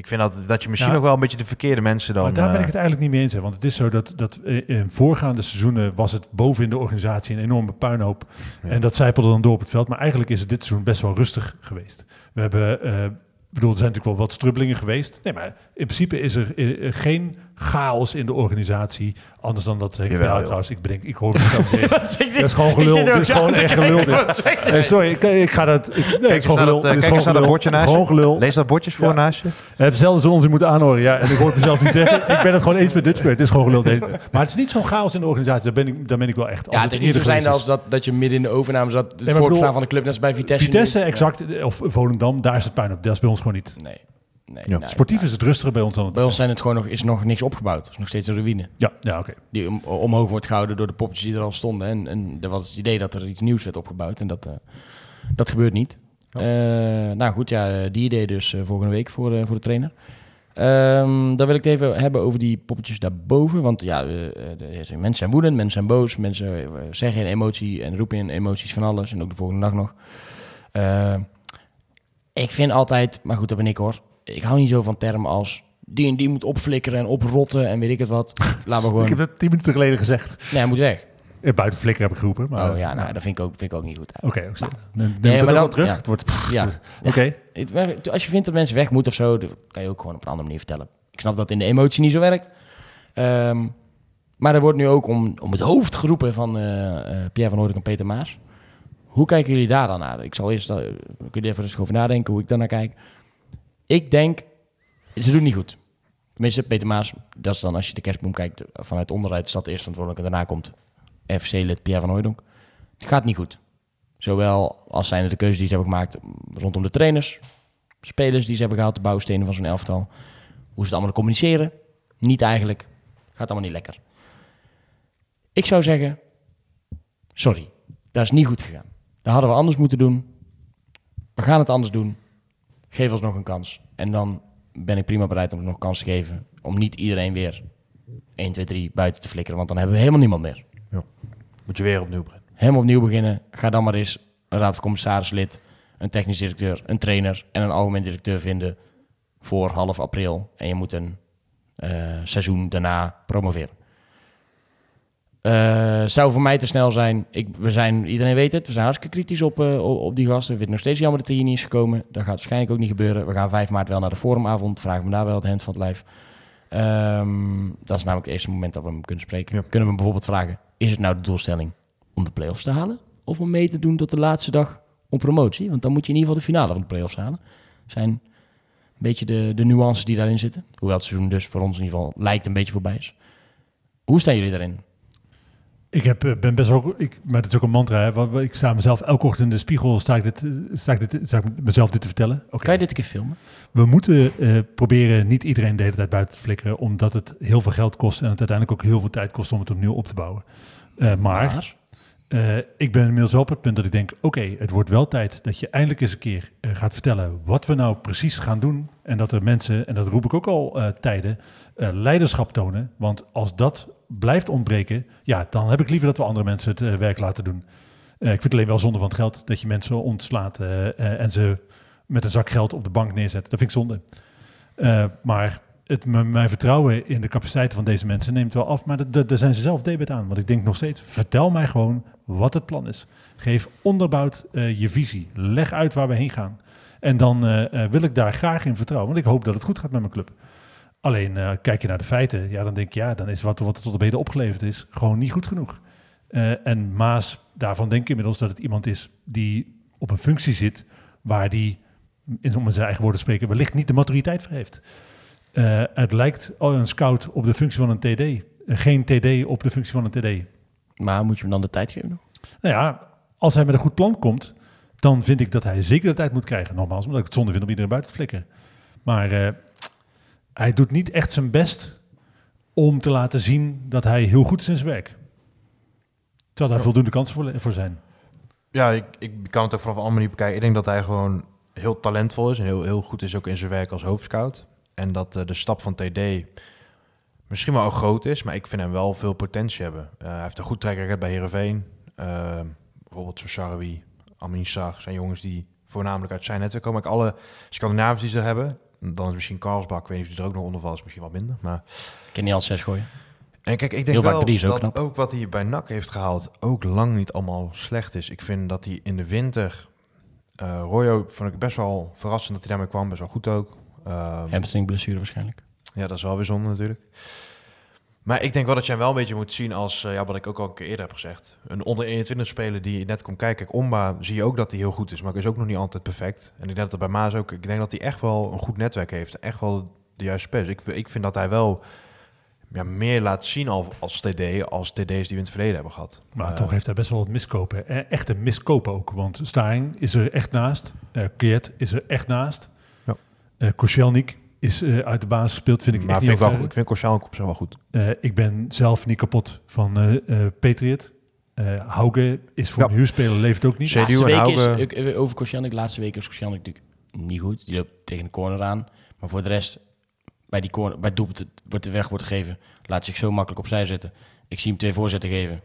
Ik vind dat, dat je misschien Ja. ook wel een beetje de verkeerde mensen dan... maar daar ben eh, ik het eigenlijk niet mee eens. Hè, want het is zo dat, dat eh, in voorgaande seizoenen was het boven in de organisatie een enorme puinhoop. Ja. En dat zijpelde dan door op het veld. Maar eigenlijk is het dit seizoen best wel rustig geweest. We hebben, eh, ik bedoel, er zijn natuurlijk wel wat strubbelingen geweest. Nee, maar in principe is er eh, geen chaos in de organisatie. Anders dan dat Henk Jawel, ja, trouwens, ik bedenk, ik hoor mezelf zeggen. Dat is gewoon gelul. Dit is gewoon echt gelul. Dit. Nee, sorry, ik, ik ga dat. Ik, nee, het is gewoon gelul. dat, eh, Het is kijk eens gewoon naar dat gelul. bordje naast je. Gewoon gelul. Lees dat bordjes voor Ja. naast je. Het is zelfs onzin moeten aanhoren. Ja, en ik hoor het mezelf niet zeggen. Ik ben het gewoon eens met Dutchbird. Het is gewoon gelul. Maar het is niet zo'n chaos in de organisatie. Daar ben ik, daar ben ik wel echt. Als Ja, het is niet zo eerder zijn als dat, dat je midden in de overname zat, het voorbestaan bedoel, van de club, net als bij Vitesse. Vitesse, exact. Of Volendam, daar is het puin op. Dat is bij ons gewoon niet. Nee. Nee, Ja. nee. Sportief is het rustiger bij ons dan het Bij ons zijn het gewoon nog, is nog niks opgebouwd. Het is nog steeds een ruïne. Ja, ja oké. Die om- omhoog wordt gehouden door de poppetjes die er al stonden. En, en er was het idee dat er iets nieuws werd opgebouwd. En dat, eh, dat gebeurt niet. Eh, nou goed, ja, die idee dus eh, volgende week voor, voor de trainer. Ehm, dan wil ik het even hebben over die poppetjes daarboven. Want ja, mensen zijn woedend, mensen zijn boos. Mensen zeggen in emotie en roepen in emoties van alles. En ook de volgende dag nog. Eh, ik vind altijd, maar goed, dat ben ik hoor. Ik hou niet zo van termen als die en die moet opflikkeren en oprotten en weet ik het wat. Laten we gewoon... Ik heb dat tien minuten geleden gezegd. Nee, hij moet weg. Eh, Buiten flikker heb ik geroepen. Maar, oh ja, nou, dat vind ik ook, vind ik ook niet goed. Oké, oké. Nou. Dan neem Nee, maar dan- terug. ja. Het wordt... Ja. Oké. Maar Als je vindt dat mensen weg moeten of zo, dan kan je ook gewoon op een andere manier vertellen. Ik snap dat in de emotie niet zo werkt. Ehm, maar er wordt nu ook om, om het hoofd geroepen van eh, eh, Pierre van Hooydonk en Peter Maas. Hoe kijken jullie daar dan naar? Ik zal eerst, uh, kun je even rustig over nadenken hoe ik daar naar kijk. Ik denk, ze doen niet goed. Tenminste, Peter Maas, dat is dan als je de kerstboom kijkt vanuit onderuit, dat eerst verantwoordelijk en daarna komt FC-lid Pierre van Hooydonk. Het gaat niet goed. Zowel als zijn de keuzes die ze hebben gemaakt rondom de trainers, spelers die ze hebben gehaald, de bouwstenen van zo'n elftal. Hoe ze het allemaal communiceren. Niet eigenlijk. Gaat allemaal niet lekker. Ik zou zeggen, sorry, dat is niet goed gegaan. Dat hadden we anders moeten doen. We gaan het anders doen. Geef ons nog een kans. En dan ben ik prima bereid om nog een kans te geven. Om niet iedereen weer 1, 2, 3 buiten te flikkeren. Want dan hebben we helemaal niemand meer. Moet je weer opnieuw beginnen. Helemaal opnieuw beginnen. Ga dan maar eens een raad van commissarislid, een technisch directeur, een trainer en een algemeen directeur vinden voor half april. En je moet een eh, seizoen daarna promoveren. Eh, zou voor mij te snel zijn. Ik, we zijn, iedereen weet het, we zijn hartstikke kritisch op, eh, op, die gasten. We vinden het nog steeds jammer dat hij hier niet is gekomen. Dat gaat waarschijnlijk ook niet gebeuren. We gaan 5 maart wel naar de forumavond. Vragen we daar wel het hand van het lijf. Ehm, dat is namelijk het eerste moment dat we hem kunnen spreken. Ja. Kunnen we hem bijvoorbeeld vragen, is het nou de doelstelling om de play-offs te halen? Of om mee te doen tot de laatste dag om promotie? Want dan moet je in ieder geval de finale van de play-offs halen. zijn een beetje de, de nuances die daarin zitten. Hoewel het seizoen dus voor ons in ieder geval lijkt een beetje voorbij is. Hoe staan jullie daarin? Ik heb, eh, ben best wel, ik, maar dat is ook een mantra. Hè. Ik sta mezelf elke ochtend in de spiegel, sta ik, dit, eh, sta ik, dit, sta ik mezelf dit te vertellen. Oké. Kan je dit een keer filmen? We moeten eh, proberen niet iedereen de hele tijd buiten te flikkeren, omdat het heel veel geld kost en het uiteindelijk ook heel veel tijd kost om het opnieuw op te bouwen. Eh, maar eh, ik ben inmiddels wel op het punt dat ik denk, oké, het wordt wel tijd dat je eindelijk eens een keer eh, gaat vertellen wat we nou precies gaan doen. En dat er mensen, en dat roep ik ook al eh, tijden, eh, leiderschap tonen. Want als dat blijft ontbreken, ja, dan heb ik liever dat we andere mensen het eh, werk laten doen. Eh, ik vind het alleen wel zonde van het geld dat je mensen ontslaat eh, en ze met een zak geld op de bank neerzet. Dat vind ik zonde. Maar het, mijn vertrouwen in de capaciteiten van deze mensen neemt wel af. Maar daar zijn ze zelf debet aan. Want ik denk nog steeds, vertel mij gewoon wat het plan is. Geef onderbouwd je visie. Leg uit waar we heen gaan. En dan wil ik daar graag in vertrouwen. Want ik hoop dat het goed gaat met mijn club. Alleen eh, kijk je naar de feiten, ja, dan denk ik, ja, dan is wat, wat er tot op heden opgeleverd is gewoon niet goed genoeg. Eh, en Maas, daarvan denk ik inmiddels dat het iemand is die op een functie zit waar die, in om in zijn eigen woorden te spreken, wellicht niet de maturiteit voor heeft. Eh, het lijkt een scout op de functie van een TD. Geen TD op de functie van een TD. Maar moet je hem dan de tijd geven? Nou ja, als hij met een goed plan komt, dan vind ik dat hij zeker de tijd moet krijgen. Nogmaals, omdat ik het zonde vind om iedereen buiten te flikken. Maar hij doet niet echt zijn best om te laten zien dat hij heel goed is in zijn werk. Terwijl daar voldoende kansen voor, voor zijn. Ja, ik, ik kan het ook vanaf alle manieren bekijken. Ik denk dat hij gewoon heel talentvol is en heel, heel goed is ook in zijn werk als hoofdscout. En dat eh, de stap van TD misschien wel groot is, maar ik vind hem wel veel potentie hebben. Eh, hij heeft een goed track record bij Heerenveen. Uh, bijvoorbeeld Sosharawi, Amin Sar, zijn jongens die voornamelijk uit zijn netwerk komen. Ik alle Scandinaviërs die ze hebben, dan is misschien Karlsbach, ik weet niet of die er ook nog onder valt, is misschien wat minder. Maar... Ik kan niet al zes gooien. En kijk, ik denk wel ook dat knap. ook wat hij bij NAC heeft gehaald ook lang niet allemaal slecht is. Ik vind dat hij in de winter... eh Royo vond ik best wel verrassend dat hij daarmee kwam. Best wel goed ook. Ehm, Hamstring blessure waarschijnlijk. ja, dat is wel weer zonde natuurlijk. Maar ik denk wel dat jij hem wel een beetje moet zien als, eh, ja, wat ik ook al een keer eerder heb gezegd. Een onder 21 speler die net komt kijken. Kijk, Omba zie je ook dat hij heel goed is, maar is ook nog niet altijd perfect. En ik denk dat bij Maas ook, ik denk dat hij echt wel een goed netwerk heeft. Echt wel de juiste spelers. Ik, ik vind dat hij wel ja, meer laat zien al, als TD, als TD's die we in het verleden hebben gehad. Maar Eh, toch heeft hij best wel wat miskopen. Eh, Echte miskopen ook. Want Staring is er echt naast. Kiet is er echt naast. Ja. Is eh, uit de basis gespeeld. Vind ik maar echt vind niet ik, wel, over- goed. ik vind Korsaal op zich wel goed. Eh, ik ben zelf niet kapot van eh eh, Patriot. Eh Hauge is voor Ja. een huurspeler leeft ook niet. Laatste en week is, ik- over Koscielnik, laatste week is Koscielnik natuurlijk niet goed. Die loopt tegen de corner aan. Maar voor de rest, bij die corner, bij het doelpunt wordt de weg wordt gegeven, laat zich zo makkelijk opzij zetten. Ik zie hem twee voorzetten geven.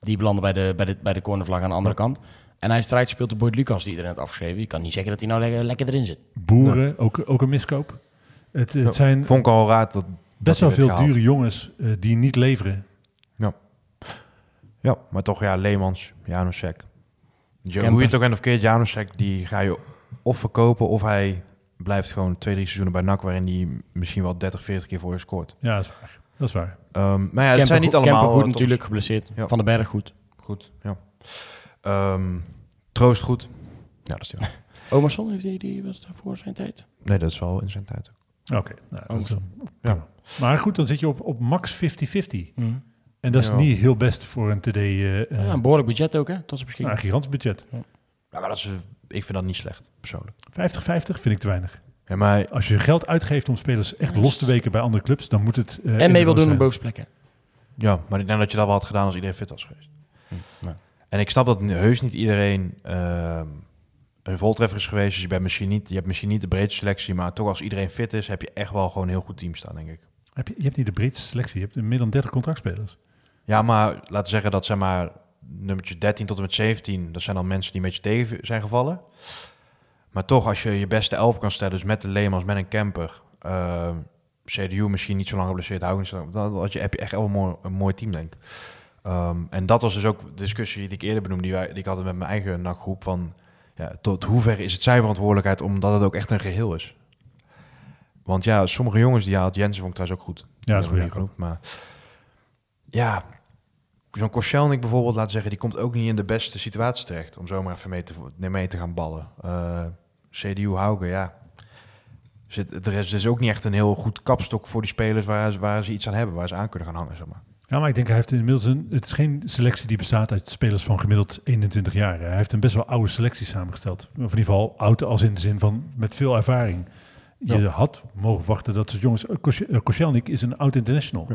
Die belanden bij de, bij de, bij de cornervlag aan de andere kant. En hij strijd speelt de Boyd Lucas, die iedereen had afgeschreven. Je kan niet zeggen dat hij nou lekker, lekker erin zit. Boeren, ook, ook een miskoop. Het, het Ja. zijn Vond ik al raar dat... best wel veel gehaald. dure jongens eh, die niet leveren. Ja, maar toch ja, Leemans, Janosek. Hoe je het ook bent of keert, Janosek, die ga je of verkopen of hij blijft gewoon twee, drie seizoenen bij NAC waarin hij misschien wel 30, 40 keer voor je scoort. Ja, dat is waar. Dat is waar. Ehm, maar ja, het Kemper zijn niet goed- allemaal... Kemper goed natuurlijk, geblesseerd. Ja. Van den Berg goed. Goed, ja. Ehm, Troost goed. Ja, dat is die. wel. Omerson, heeft die, die was daar voor zijn tijd? Nee, dat is wel in zijn tijd ook. Oké. nou, dat is, prima. Maar goed, dan zit je op, op max 50-50. En dat is Ja. niet heel best voor een TD. eh, eh, Ja, een behoorlijk budget ook, hè? Tot zijn nou, beschikking. een gigantisch budget. Ja, maar dat is, ik vind dat niet slecht, persoonlijk. 50-50 vind ik te weinig. Ja, maar Als je geld uitgeeft om spelers echt los te weken bij andere clubs, dan moet het. eh, en mee wil doen op zijn. bovenste plekken. Ja, maar ik denk dat je dat wel had gedaan als iedereen fit was geweest. Nou. En ik snap dat heus niet iedereen ehm, een voltreffer is geweest. Dus je, bent misschien niet, je hebt misschien niet de breedste selectie, maar toch als iedereen fit is, heb je echt wel gewoon een heel goed team staan, denk ik. Heb je, je hebt niet de breedste selectie. Je hebt meer dan 30 contractspelers. Ja, maar laten we zeggen dat zeg maar nummertje 13 tot en met 17, dat zijn dan mensen die een beetje tegen zijn gevallen. Maar toch, als je je beste elf kan stellen, dus met de Leemans, met een camper, ehm, CDU misschien niet zo lang geblesseerd houden, dan heb je echt wel een mooi, een mooi team, denk ik. Ehm, en dat was dus ook de discussie die ik eerder benoemde, die, wij, die ik had met mijn eigen NAC-groep, van ja, tot hoever is het zijn verantwoordelijkheid, omdat het ook echt een geheel is. Want ja, sommige jongens die haalt, Jensen vond ik trouwens ook goed. Ja, dat is goed. genoemd, maar ja, zo'n Koscielnik bijvoorbeeld, laten zeggen, die komt ook niet in de beste situatie terecht om zomaar even mee te, mee te gaan ballen. Eh, CDU Hauge, ja. Zit, er is dus ook niet echt een heel goed kapstok voor die spelers waar, ze- waar ze iets aan hebben, waar ze aan kunnen gaan hangen, zeg maar. Ja, maar ik denk hij heeft inmiddels een. Het is geen selectie die bestaat uit spelers van gemiddeld 21 jaar. Hij heeft een best wel oude selectie samengesteld. Of in ieder geval oud als in de zin van met veel ervaring. Je Ja. had mogen verwachten dat soort jongens. eh, Kos- eh, Koscielnik is een oud international.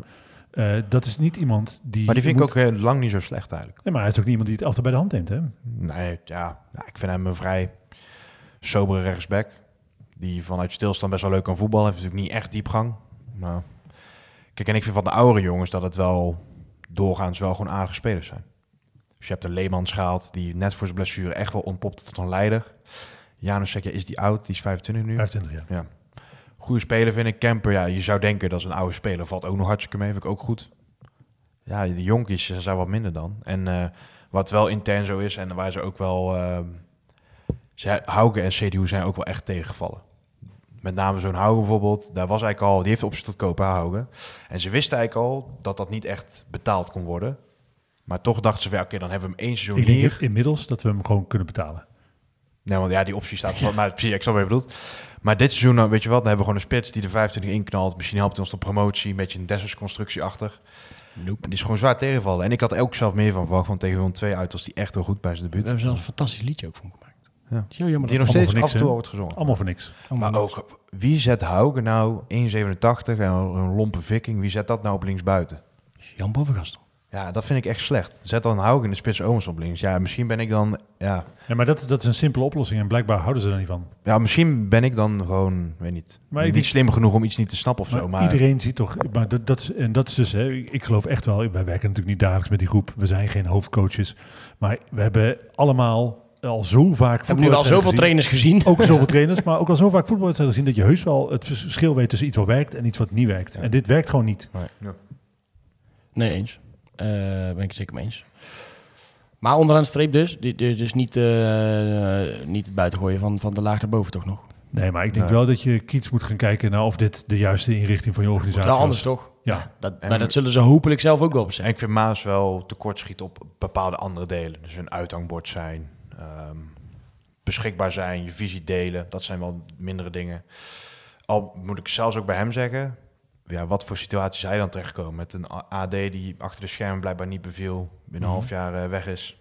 Eh, dat is niet iemand die. Maar die vind ik ook heel lang niet zo slecht eigenlijk. Nee, maar hij is ook niet iemand die het altijd bij de hand neemt. Hè? Nee, ja, ja, ik vind hem een vrij sobere rechtsback. Die vanuit stilstand best wel leuk kan voetballen. Heeft natuurlijk niet echt diepgang. Maar kijk, en ik vind van de oudere jongens dat het wel doorgaans wel gewoon aardige spelers zijn. Dus je hebt een Leemans gehaald die net voor zijn blessure echt wel ontpopte tot een leider. Janus Sekja is die oud, die is 25 nu. 25 jaar. Ja. Goede speler vind ik. Camper, ja, je zou denken dat is een oude speler. Valt ook nog hartstikke mee, vind ik ook goed. Ja, de jonkies eh, zijn wat minder dan. En eh, wat wel intern zo is en waar ze ook wel... ze, Hauke en CDU zijn ook wel echt tegengevallen. Met name zo'n Hauke bijvoorbeeld. Daar was eigenlijk al... Die heeft opzet tot kopen, Hauke. En ze wisten eigenlijk al dat dat niet echt betaald kon worden. Maar toch dachten ze van, ja, oké, dan hebben we hem één seizoen Ik denk inmiddels dat we hem gewoon kunnen betalen. Nee, want ja, die optie staat wel, maar precies, ik snap wat je bedoelt. Maar dit seizoen, nou, weet je wat, dan hebben we gewoon een spits die de 25 inknalt. Misschien helpt hij ons de promotie, een beetje een Dessers-constructie achter. Nope. Die is gewoon zwaar tegenvallen. En ik had er ook zelf meer van verwacht, want tegen Willem 2 uit was die echt heel goed bij zijn We debuut. hebben zelfs een fantastisch liedje ook van gemaakt. Ja. Jammer Die nog steeds af en toe wordt gezongen. Allemaal voor niks. allemaal Maar niks. ook, wie zet Haugen nou 1,87 en een lompe viking, wie zet dat nou op linksbuiten? Jan Bovengastel. Ja, dat vind ik echt slecht. Zet dan Haugen in de spits Omens op links. Ja, misschien ben ik dan... Ja, Ja, maar dat, dat is een simpele oplossing en blijkbaar houden ze er niet van. ja misschien ben ik dan gewoon, weet niet, Maar ik niet denk- slim genoeg om iets niet te snappen of Maar zo. Maar iedereen ziet toch, maar dat, dat is, en dat is dus, hè, ik geloof echt wel, wij werken natuurlijk niet dagelijks met die groep, we zijn geen hoofdcoaches, maar we hebben allemaal al zo vaak Ik heb nu al zoveel gezien. trainers gezien. Ook zoveel trainers, maar ook al zo vaak voetbalwedstrijden gezien dat je heus wel het verschil weet tussen iets wat werkt en iets wat niet werkt. En dit werkt gewoon niet. Nee, eens. Eh ben ik het zeker mee eens. Maar onderaan de streep dus. Dus niet, eh, niet het buitengooien van, van de laag naar boven toch nog. Nee, maar ik denk Nee. wel dat je kiets moet gaan kijken naar of dit de juiste inrichting van je organisatie Wel anders toch? Ja. dat, En- maar dat zullen ze hopelijk zelf ook wel En beseffen. ik vind Maas wel tekortschieten op bepaalde andere delen. Dus een uithangbord zijn, ehm, beschikbaar zijn, je visie delen. Dat zijn wel mindere dingen. Al moet ik zelfs ook bij hem zeggen, ja, wat voor situatie zij dan terechtkomen. Met een AD die achter de schermen blijkbaar niet beviel, binnen een Mhm. half jaar eh, weg is.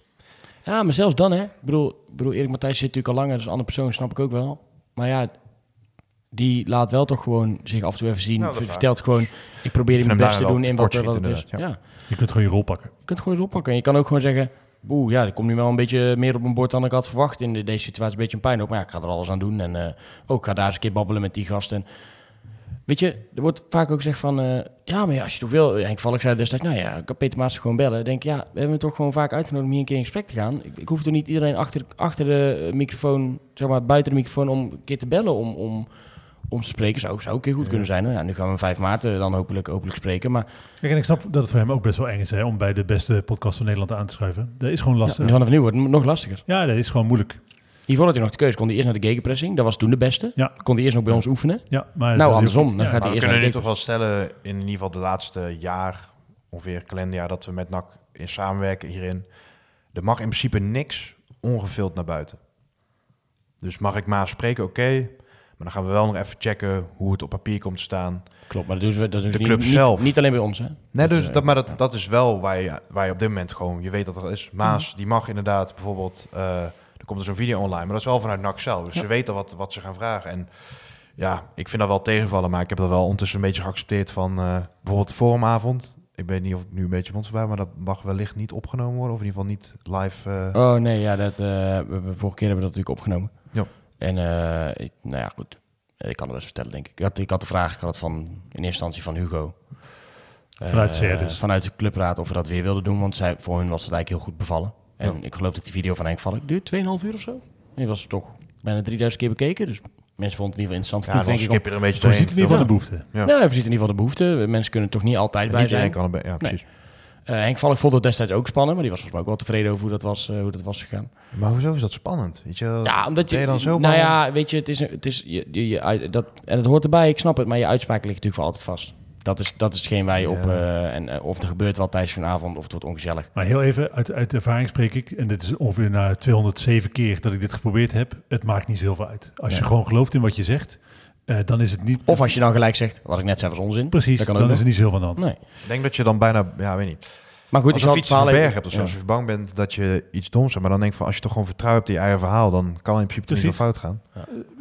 Ja, maar zelfs dan hè. Ik bedoel, ik bedoel Erik Matthijs zit natuurlijk al langer. Dus een andere persoon snap ik ook wel. Maar ja, die laat wel toch gewoon zich af en toe even zien. Nou, vertelt gewoon, ik probeer Ik mijn hem best te doen in wat, wat het is. Ja. Je kunt gewoon je rol pakken. Je kunt gewoon eens oppakken. En je kan ook gewoon zeggen... Oeh, ja, er komt nu wel een beetje meer op mijn bord dan ik had verwacht. In de- deze situatie een beetje een pijn op. Maar ik ga er alles aan doen. En eh, ook ik ga daar eens een keer babbelen met die gasten. Weet je, er wordt vaak ook gezegd van... eh, ja, maar ja, als je toch wil... Henk Valk zei destijds... Nou ja, ik kan Peter Maas gewoon bellen. Ik denk, ja, we hebben hem toch gewoon vaak uitgenodigd om hier een keer in gesprek te gaan. Ik, ik hoef toch niet iedereen achter, achter de microfoon... Zeg maar, buiten de microfoon om een keer te bellen om... om om te spreken zou, zou een keer goed kunnen zijn. Nou, nu gaan we 5 maart eh, dan hopelijk, hopelijk spreken. Maar Kijk, en ik snap dat het voor hem ook best wel eng is hè, om bij de beste podcast van Nederland aan te schuiven. Dat is gewoon lastig. ja, vanaf nu wordt het nog lastiger. Ja, dat is gewoon moeilijk. Hiervoor had hij nog de keuze. Kon hij eerst naar de gegenpressing. Dat was toen de beste. Ja. Kon hij eerst nog bij ons oefenen. Ja, maar Nou, andersom. Dan Ja, gaat Maar hij we eerst kunnen naar nu toch wel stellen, in ieder geval de laatste jaar, ongeveer kalenderjaar, dat we met NAC in samenwerken hierin. Er mag in principe niks ongevuld naar buiten. Dus mag ik Maas spreken, oké. Maar dan gaan we wel nog even checken hoe het op papier komt te staan. Klopt, maar dat doen we, dat doen De club niet, zelf. Niet, niet alleen bij ons, hè? Nee, dus eh, dat, maar dat, dat is wel waar je, waar je op dit moment gewoon, je weet dat er is. Maas, die mag inderdaad bijvoorbeeld, eh, er komt er zo'n video online, maar dat is wel vanuit NAC zelf. Dus Ja. ze weten wat, wat ze gaan vragen. En ja, ik vind dat wel tegenvallen, maar ik heb dat wel ondertussen een beetje geaccepteerd van eh, bijvoorbeeld de forumavond. Ik weet niet of ik nu een beetje mond voorbij, maar dat mag wellicht niet opgenomen worden, of in ieder geval niet live. eh, Oh nee, ja, dat, eh, vorige keer hebben we dat natuurlijk opgenomen. En eh, ik, nou ja, goed. Ik kan het best vertellen, denk ik. Ik had, ik had de vraag, ik had het van, in eerste instantie van Hugo. Vanuit dus. Vanuit de clubraad of we dat weer wilden doen, want zij, voor hun was het eigenlijk heel goed bevallen. En Ja. ik geloof dat die video van Henk Valk duurt 2,5 uur of zo. En die was toch bijna 3000 keer bekeken, dus mensen vonden het in ieder geval interessant ja, denk ik. om- er een beetje Voorziet in doorheen ieder geval de behoefte. Ja. Nou, we ziet in ieder geval de behoefte. Mensen kunnen toch niet altijd bij Niet zijn. kan het, bij- ja, precies. Henk Valk vond het destijds ook spannend, maar die was volgens mij ook wel tevreden over hoe dat was, eh, hoe dat was gegaan. Maar hoezo is dat spannend? Weet je, Ja, omdat je, ben je dan zo nou ja, weet je, het is, het is je, je, je dat, en het hoort erbij, ik snap het, maar je uitspraak ligt natuurlijk voor altijd vast. Dat is, dat is hetgeen waar je op, eh, en eh, of er gebeurt wat tijdens een avond, of het wordt ongezellig. Maar heel even, uit, uit ervaring spreek ik, en dit is ongeveer na 207 keer dat ik dit geprobeerd heb, het maakt niet zoveel uit. Als je gewoon gelooft in wat je zegt, eh, dan is het niet... Of als je dan gelijk zegt, wat ik net zei was onzin. Precies, dat dan is er niet zoveel aan de hand. Nee. Ik denk dat je dan bijna, ja, weet niet. Maar goed, ik zal je het iets verbergen even- hebt of zo. Ja. Als je bang bent dat je iets doms hebt. Maar dan denk ik van, als je toch gewoon vertrouwen hebt in je eigen verhaal, dan kan het in principe niet fout gaan.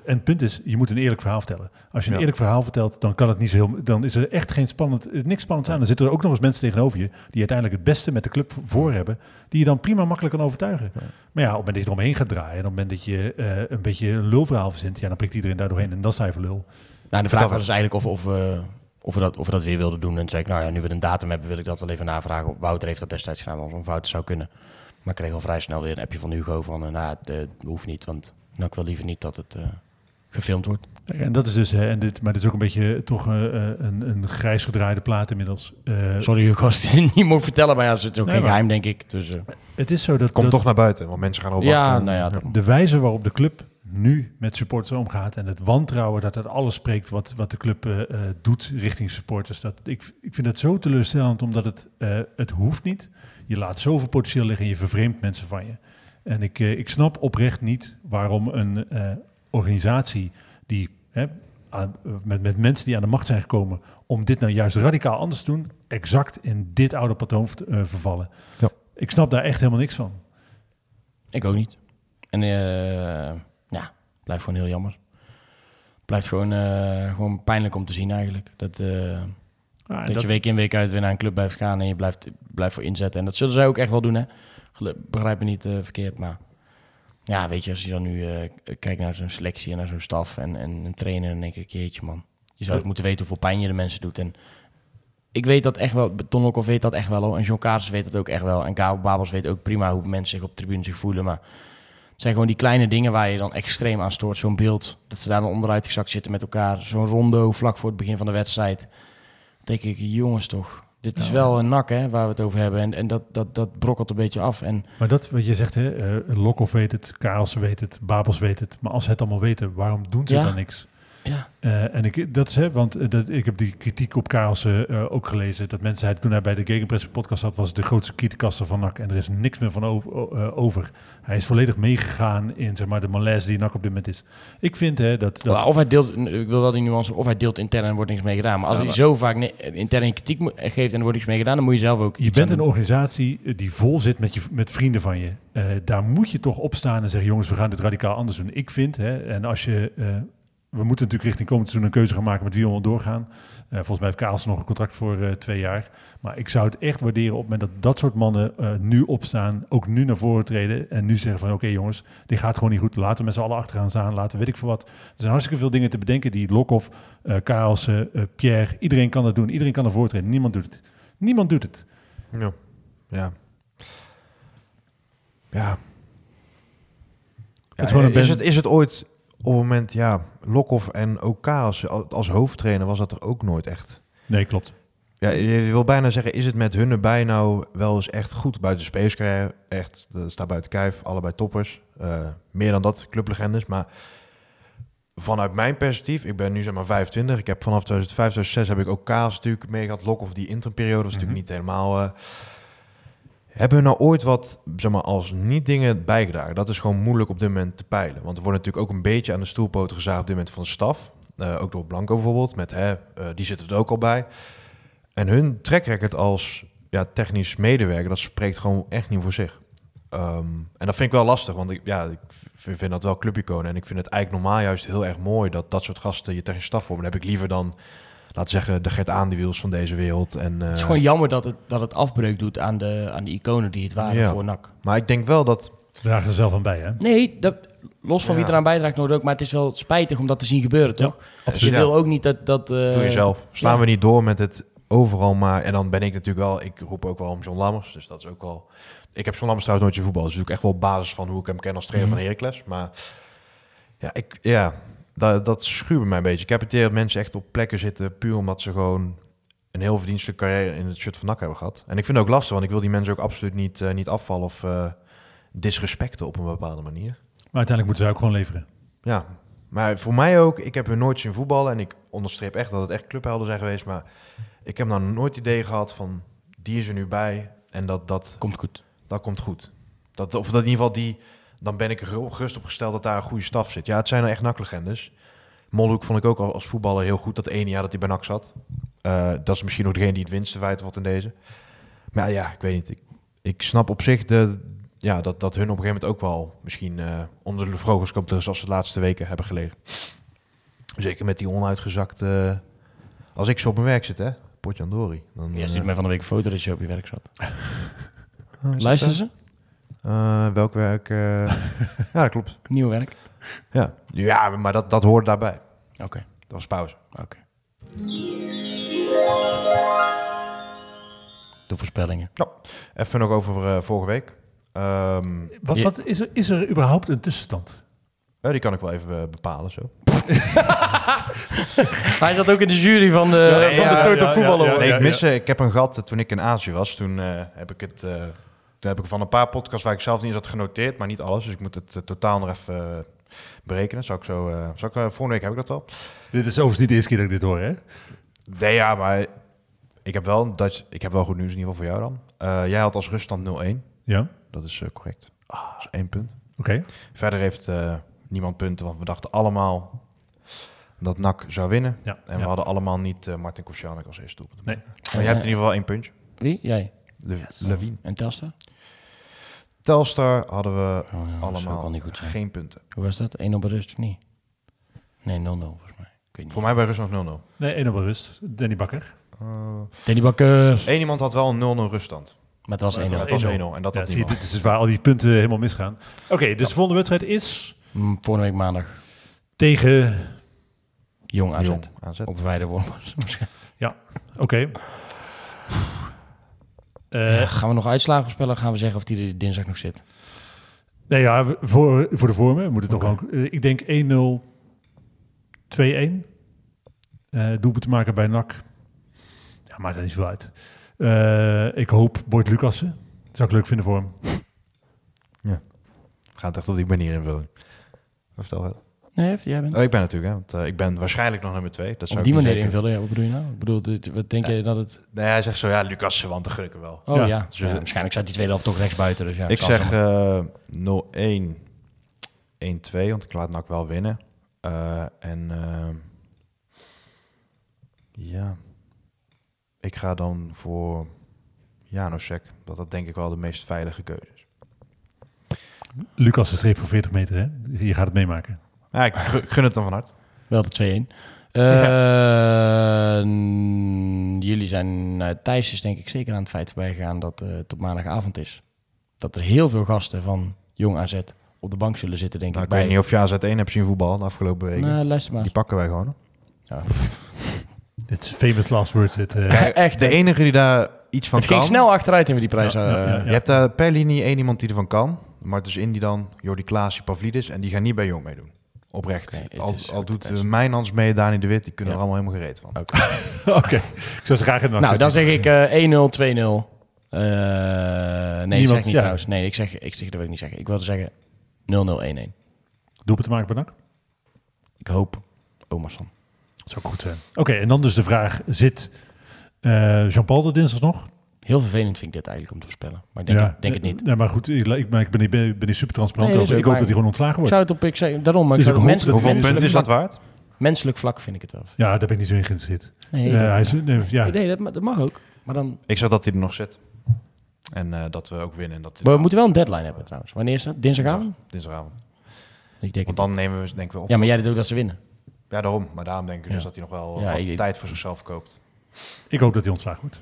En het punt is, je moet een eerlijk verhaal vertellen. Als je een Ja. eerlijk verhaal vertelt, dan kan het niet zo heel, dan is er echt geen spannend, eh, niks spannends aan. Dan zitten er ook nog eens mensen tegenover je die uiteindelijk het beste met de club voor hebben, die je dan prima makkelijk kan overtuigen. Maar ja, op het moment dat je eromheen gaat draaien, op het moment dat je eh, een beetje een lulverhaal verzint, ja, dan prikt iedereen daar doorheen en dan sta je voor lul. Nou, de vraag was dus eigenlijk of, of, we, of, we dat, of we dat weer wilden doen. En toen zei ik, nou ja, nu we een datum hebben, wil ik dat wel even navragen. Wouter heeft dat destijds gedaan, want een fout zou kunnen. Maar ik kreeg al vrij snel weer een appje van Hugo van, eh, nou, het eh, hoeft niet, want nou, ik wil liever niet dat het eh, gefilmd wordt. Kijk, En dat is dus, hè, en dit, maar dit is ook een beetje toch een, een grijs gedraaide plaat inmiddels. Sorry Hugo, als ik het niet mocht vertellen, maar ja, het is ook Nee, geen maar- geheim, denk ik. Dus, het is zo dat, Komt dat toch naar buiten, want mensen gaan erop ja, wachten. nou ja, de wijze waarop de club nu met supporters omgaat en het wantrouwen dat het alles spreekt wat, wat de club eh, eh, doet richting supporters. Dat, ik, ik vind dat zo teleurstellend, omdat het, eh, het hoeft niet. Je laat zoveel potentieel liggen en je vervreemdt mensen van je. En ik, ik snap oprecht niet waarom een eh, organisatie die hè, aan- met, met mensen die aan de macht zijn gekomen om dit nou juist radicaal anders te doen, exact in dit oude patroon eh, vervallen. Ja. Ik snap daar echt helemaal niks van. Ik ook niet. En eh, blijft gewoon heel jammer. Blijft gewoon, eh, gewoon pijnlijk om te zien eigenlijk. Dat, eh, Ja, dat, dat- je week in week uit weer naar een club blijft gaan en je blijft, blijft voor inzetten. En dat zullen zij ook echt wel doen, hè. Begrijp me niet eh, verkeerd, maar... Ja, weet je, als je dan nu kijkt naar zo'n selectie en naar zo'n staf en, en een trainer... dan denk ik, jeetje man, je zou het moeten weten hoeveel pijn je de mensen doet. En ik weet dat echt wel, Ton Lokhoff weet dat echt wel, en John Kaars weet dat ook echt wel. En Karel Babels weet ook prima hoe mensen zich op tribune zich voelen, maar... Het zijn gewoon die kleine dingen waar je dan extreem aan stoort. Zo'n beeld, dat ze daar dan onderuit gezakt zitten met elkaar. Zo'n rondo vlak voor het begin van de wedstrijd. Dan denk ik, jongens toch, dit is wel een nak hè, waar we het over hebben. En, en dat, dat, dat brokkelt een beetje af. En Maar dat wat je zegt, hè, eh Lokhoff weet het, Karels weet het, Babels weet het. Maar als ze het allemaal weten, waarom doen ze Ja. dan niks? Ja, Eh, en ik, dat is, hè, want eh, dat, ik heb die kritiek op Karels eh, ook gelezen. Dat mensen zeiden, toen hij bij de Gegenpress podcast zat, was de grootste kritiekaster van NAC. En er is niks meer van over, over. Hij is volledig meegegaan in zeg maar, de malaise die NAC op dit moment is. Ik vind hè, dat... dat of hij deelt, ik wil wel die nuance, of hij deelt intern en wordt niks mee gedaan. Maar als Ja, hij zo vaak interne kritiek geeft en er wordt niks mee gedaan, dan moet je zelf ook je bent een doen. organisatie die vol zit met, je, met vrienden van je. Daar moet je toch opstaan en zeggen, jongens, we gaan dit radicaal anders doen. Ik vind, hè, en als je... we moeten natuurlijk richting komend seizoen een keuze gaan maken met wie we doorgaan. Eh, volgens mij heeft Kaals nog een contract voor eh, twee jaar. Maar ik zou het echt waarderen op het moment dat dat soort mannen eh, nu opstaan, ook nu naar voren treden en nu zeggen van oké jongens, dit gaat gewoon niet goed. Laten we met z'n allen achteraan staan, laten weet ik veel wat. Er zijn hartstikke veel dingen te bedenken die Lokhoff, eh Kaals, Pierre, iedereen kan dat doen. Iedereen kan ervoor treden. Niemand doet het. Niemand doet het. Ja. Ja. Ja. Het is gewoon een is, het, is het ooit op het moment, ja, Lokhoff en OK als, als hoofdtrainer was dat er ook nooit echt. Nee, klopt. Ja, je wil bijna zeggen, is het met hun erbij nou wel eens echt goed buiten spelerscarrière? Echt, dat staat buiten kijf, allebei toppers. Eh, meer dan dat, clublegendes. Maar vanuit mijn perspectief, ik ben nu zeg maar 25. Ik heb vanaf 2005, 2006 heb ik ook Kaas natuurlijk mee gehad. Lokhoff, die interimperiode was natuurlijk niet helemaal... eh, hebben we nou ooit wat, zeg maar, als niet dingen bijgedragen? Dat is gewoon moeilijk op dit moment te peilen. Want er wordt natuurlijk ook een beetje aan de stoelpoten gezaagd op dit moment van de staf. Eh, ook door Blanco bijvoorbeeld, met, hè, eh, die zitten er ook al bij. En hun track record als ja, technisch medewerker, dat spreekt gewoon echt niet voor zich. Ehm, en dat vind ik wel lastig, want ik, ja, ik vind dat wel clubiconen. En ik vind het eigenlijk normaal juist heel erg mooi dat dat soort gasten je technische staf vormen. Dat heb ik liever dan, laten we zeggen, de Gert Aandewiels van deze wereld. En, Het is eh, gewoon jammer dat het, dat het afbreuk doet aan de, aan de iconen die het waren Ja. voor NAC. Maar ik denk wel dat... Dragen er zelf aan bij, hè? Nee, dat, los van wie Ja. eraan bijdraagt nooit ook, maar het is wel spijtig om dat te zien gebeuren, toch? Dus je Ja. wil ook niet dat... dat eh, Doe jezelf. Slaan ja. we niet door met het overal maar... En dan ben ik natuurlijk wel... Ik roep ook wel om John Lammers. Dus dat is ook wel... Ik heb John Lammers trouwens nooit in voetbal. Dus dat is natuurlijk echt wel op basis van hoe ik hem ken als trainer Mhm. van Heracles. Maar ja, ik, ja dat, dat schuurt mij een beetje. Ik heb het idee dat mensen echt op plekken zitten... puur omdat ze gewoon een heel verdienstelijke carrière in het shirt van NAC hebben gehad. En ik vind het ook lastig, want ik wil die mensen ook absoluut niet, eh, niet afvallen... of eh, disrespecten op een bepaalde manier. Maar uiteindelijk moeten ze ook gewoon leveren. Ja, maar voor mij ook, ik heb hun nooit zien voetballen en ik onderstreep echt dat het echt clubhelden zijn geweest, maar ik heb nou nooit het idee gehad van die is er nu bij en dat dat, Komt goed. dat komt goed. Dat, of dat in ieder geval die, dan ben ik er gerust op gesteld dat daar een goede staf zit. Ja, het zijn er echt naklegendes. Molhoek vond ik ook al als voetballer heel goed dat ene jaar dat hij bij NAC zat. Eh, dat is misschien ook degene die het winste feit wordt in deze. Maar ja, ik weet niet. Ik, ik snap op zich de, ja, dat, dat hun op een gegeven moment ook wel misschien eh, onder de vogels komt zoals ze de laatste weken hebben gelegen. Zeker met die onuitgezakte... Als ik zo op mijn werk zit, hè, Potjandori. Dan, Ja, eh, stuurt mij van de week een foto dat je op je werk zat. oh, zo? ze? Eh, welk werk? eh? ja, dat klopt. Nieuw werk? Ja, ja maar dat, dat hoort daarbij. Oké, Dat was pauze. oké. De voorspellingen. Even nog over eh, vorige week. Ehm, Wat, Je- wat is, er, is er überhaupt een tussenstand? eh, die kan ik wel even bepalen, zo. Hij zat ook in de jury van de, Ja, nee, van ja, de Total ja, Voetballen. ja, hoor. Nee, ik, mis, ik heb een gehad eh, toen ik in Azië was. Toen eh, heb ik het... toen heb ik van een paar podcasts waar ik zelf niet eens had genoteerd, maar niet alles. Dus ik moet het eh, totaal nog even eh, berekenen. Zal ik zo... eh, zal ik, volgende week heb ik dat wel. Dit is overigens niet de eerste keer dat ik dit hoor, hè? Nee, ja, maar ik heb wel, dat, ik heb wel goed nieuws in ieder geval voor jou dan. Eh, jij had als ruststand 0-1. Ja. Dat is eh, correct. Dat is één punt. Oké. Verder heeft eh, niemand punten, want we dachten allemaal dat NAC zou winnen. Ja. En we ja. hadden allemaal niet eh, Martin Koscielnik als eerste doelpunt. Nee. Maar jij hebt in ieder geval één puntje. Wie? Jij. Le Levine. En Telstar? Telstar hadden we Oh, ja, dat zou ook allemaal wel niet goed zijn. geen punten. Hoe was dat? 1 op rust of niet? Nee, 0-0 volgens mij. Ik weet niet. Voor mij bij rust nog 0-0. Nee, één op een rust. Danny Bakker. Uh, Danny Bakker. Eén iemand had wel een 0-0 ruststand. Maar het was 1 Maar Dat het was 1-0 1-0. en dat Ja, had zie je, dit is dus waar al die punten helemaal misgaan. Oké, dus de volgende wedstrijd is Mm, Volgende week maandag. tegen... Jong AZ. Jong AZ. Op de Weidewormers. Oké. Eh, gaan we nog uitslagen voorspellen? Gaan we zeggen of die er dinsdag nog zit? nee, ja, we- voor, voor de vormen moet het toch ook... eh, ik denk 1-0, 2-1. Eh doelpunt te maken bij NAC. Ja, maakt er niet zoveel uit. Eh, ik hoop Boyd Lucassen. Dat zou ik leuk vinden voor hem. We gaan het echt op die manier invullen. Vertel wel. Nee, jij bent... Oh, ik ben natuurlijk, hè, want eh, ik ben waarschijnlijk nog nummer twee. Dat zou op ik die niet manier zeker- invullen, ja, wat bedoel je nou? Ik bedoel, dit- wat denk je dat het... Nee, hij zegt zo, ja, Lucas, want de gunnen wel. Oh Ja, ja, dus, Ja, eh, waarschijnlijk staat die tweede helft toch rechts buiten. Dus ja, ik zeg eh 0-1, 1-2, want ik laat NAC wel winnen. Eh, en ja, ik ga dan voor Janosek. Dat dat denk ik wel de meest veilige keuze is. Lucas de streep voor 40 meter, hè? Je gaat het meemaken. Ja, ik gu- ik gun het dan van harte. Wel de 2-1. Eh, Jullie zijn... nou, Thijs is denk ik zeker aan het feit voorbij gegaan dat eh, het op maandagavond is. Dat er heel veel gasten van Jong AZ op de bank zullen zitten, denk Nou, ik. ik weet niet of je AZ1 hebt zien voetbal de afgelopen weken. Nou, luister maar. Die pakken wij gewoon. Ja. Dit is famous last words. Dit. Echt, De enige die daar iets van Het kan... ging snel achteruit in met die prijs. Ja, ja, ja, ja. Je hebt daar per linie één iemand die ervan kan. Maar het is in die dan Jordi Klaas, Pavlidis. En die gaan niet bij Jong meedoen. Oprecht. Het al al doet uh, Mijnans mee, Dani de Wit. Die kunnen Ja. er allemaal helemaal gereed van. Oké. Oké, ik zou graag in de Nou, dan zeg ik eh 1-0, 2-0. Eh, nee, ik Niemand, zeg niet ja. trouwens. Nee, ik zeg, ik zeg, dat wil ik niet zeggen. Ik wilde zeggen 0-0, 1-1. zien. Doelpunt te maken NAC? Ik hoop Omerson. Dat zou goed zijn. Oké, en dan dus de vraag, zit Jean-Paul er dinsdag nog? Heel vervelend vind ik dit eigenlijk om te voorspellen. Maar ik denk, het, denk het niet. Nee, maar goed, ik, ik, maar ik ben, niet, ben niet super transparant Nee, over. Ik is hoop dat hij gewoon ontslagen wordt. zou het op, ik zei, daarom, maar ik Dus zou ik het hoop dat- menselijk, Hoeveel menselijk, punten is dat vlak, waard? menselijk vlak vind ik het wel. Ja, daar ben ik niet zo in geïnteresseerd. Nee, Eh, dat, hij is, nee, ja. nee dat, dat mag ook. Maar dan, Ik zeg dat hij er nog zit. En eh, dat we ook winnen. En dat maar we moeten wel een deadline hebben trouwens. Wanneer is dat? Dinsdagavond? Dinsdagavond. Ik denk Want dan nemen we denken we op. Ja, maar jij doet ook dat ze winnen. Ja, daarom. Maar daarom denk ik Ja. dus dat hij nog wel Ja, tijd voor zichzelf koopt. Ik hoop dat hij ontslagen wordt.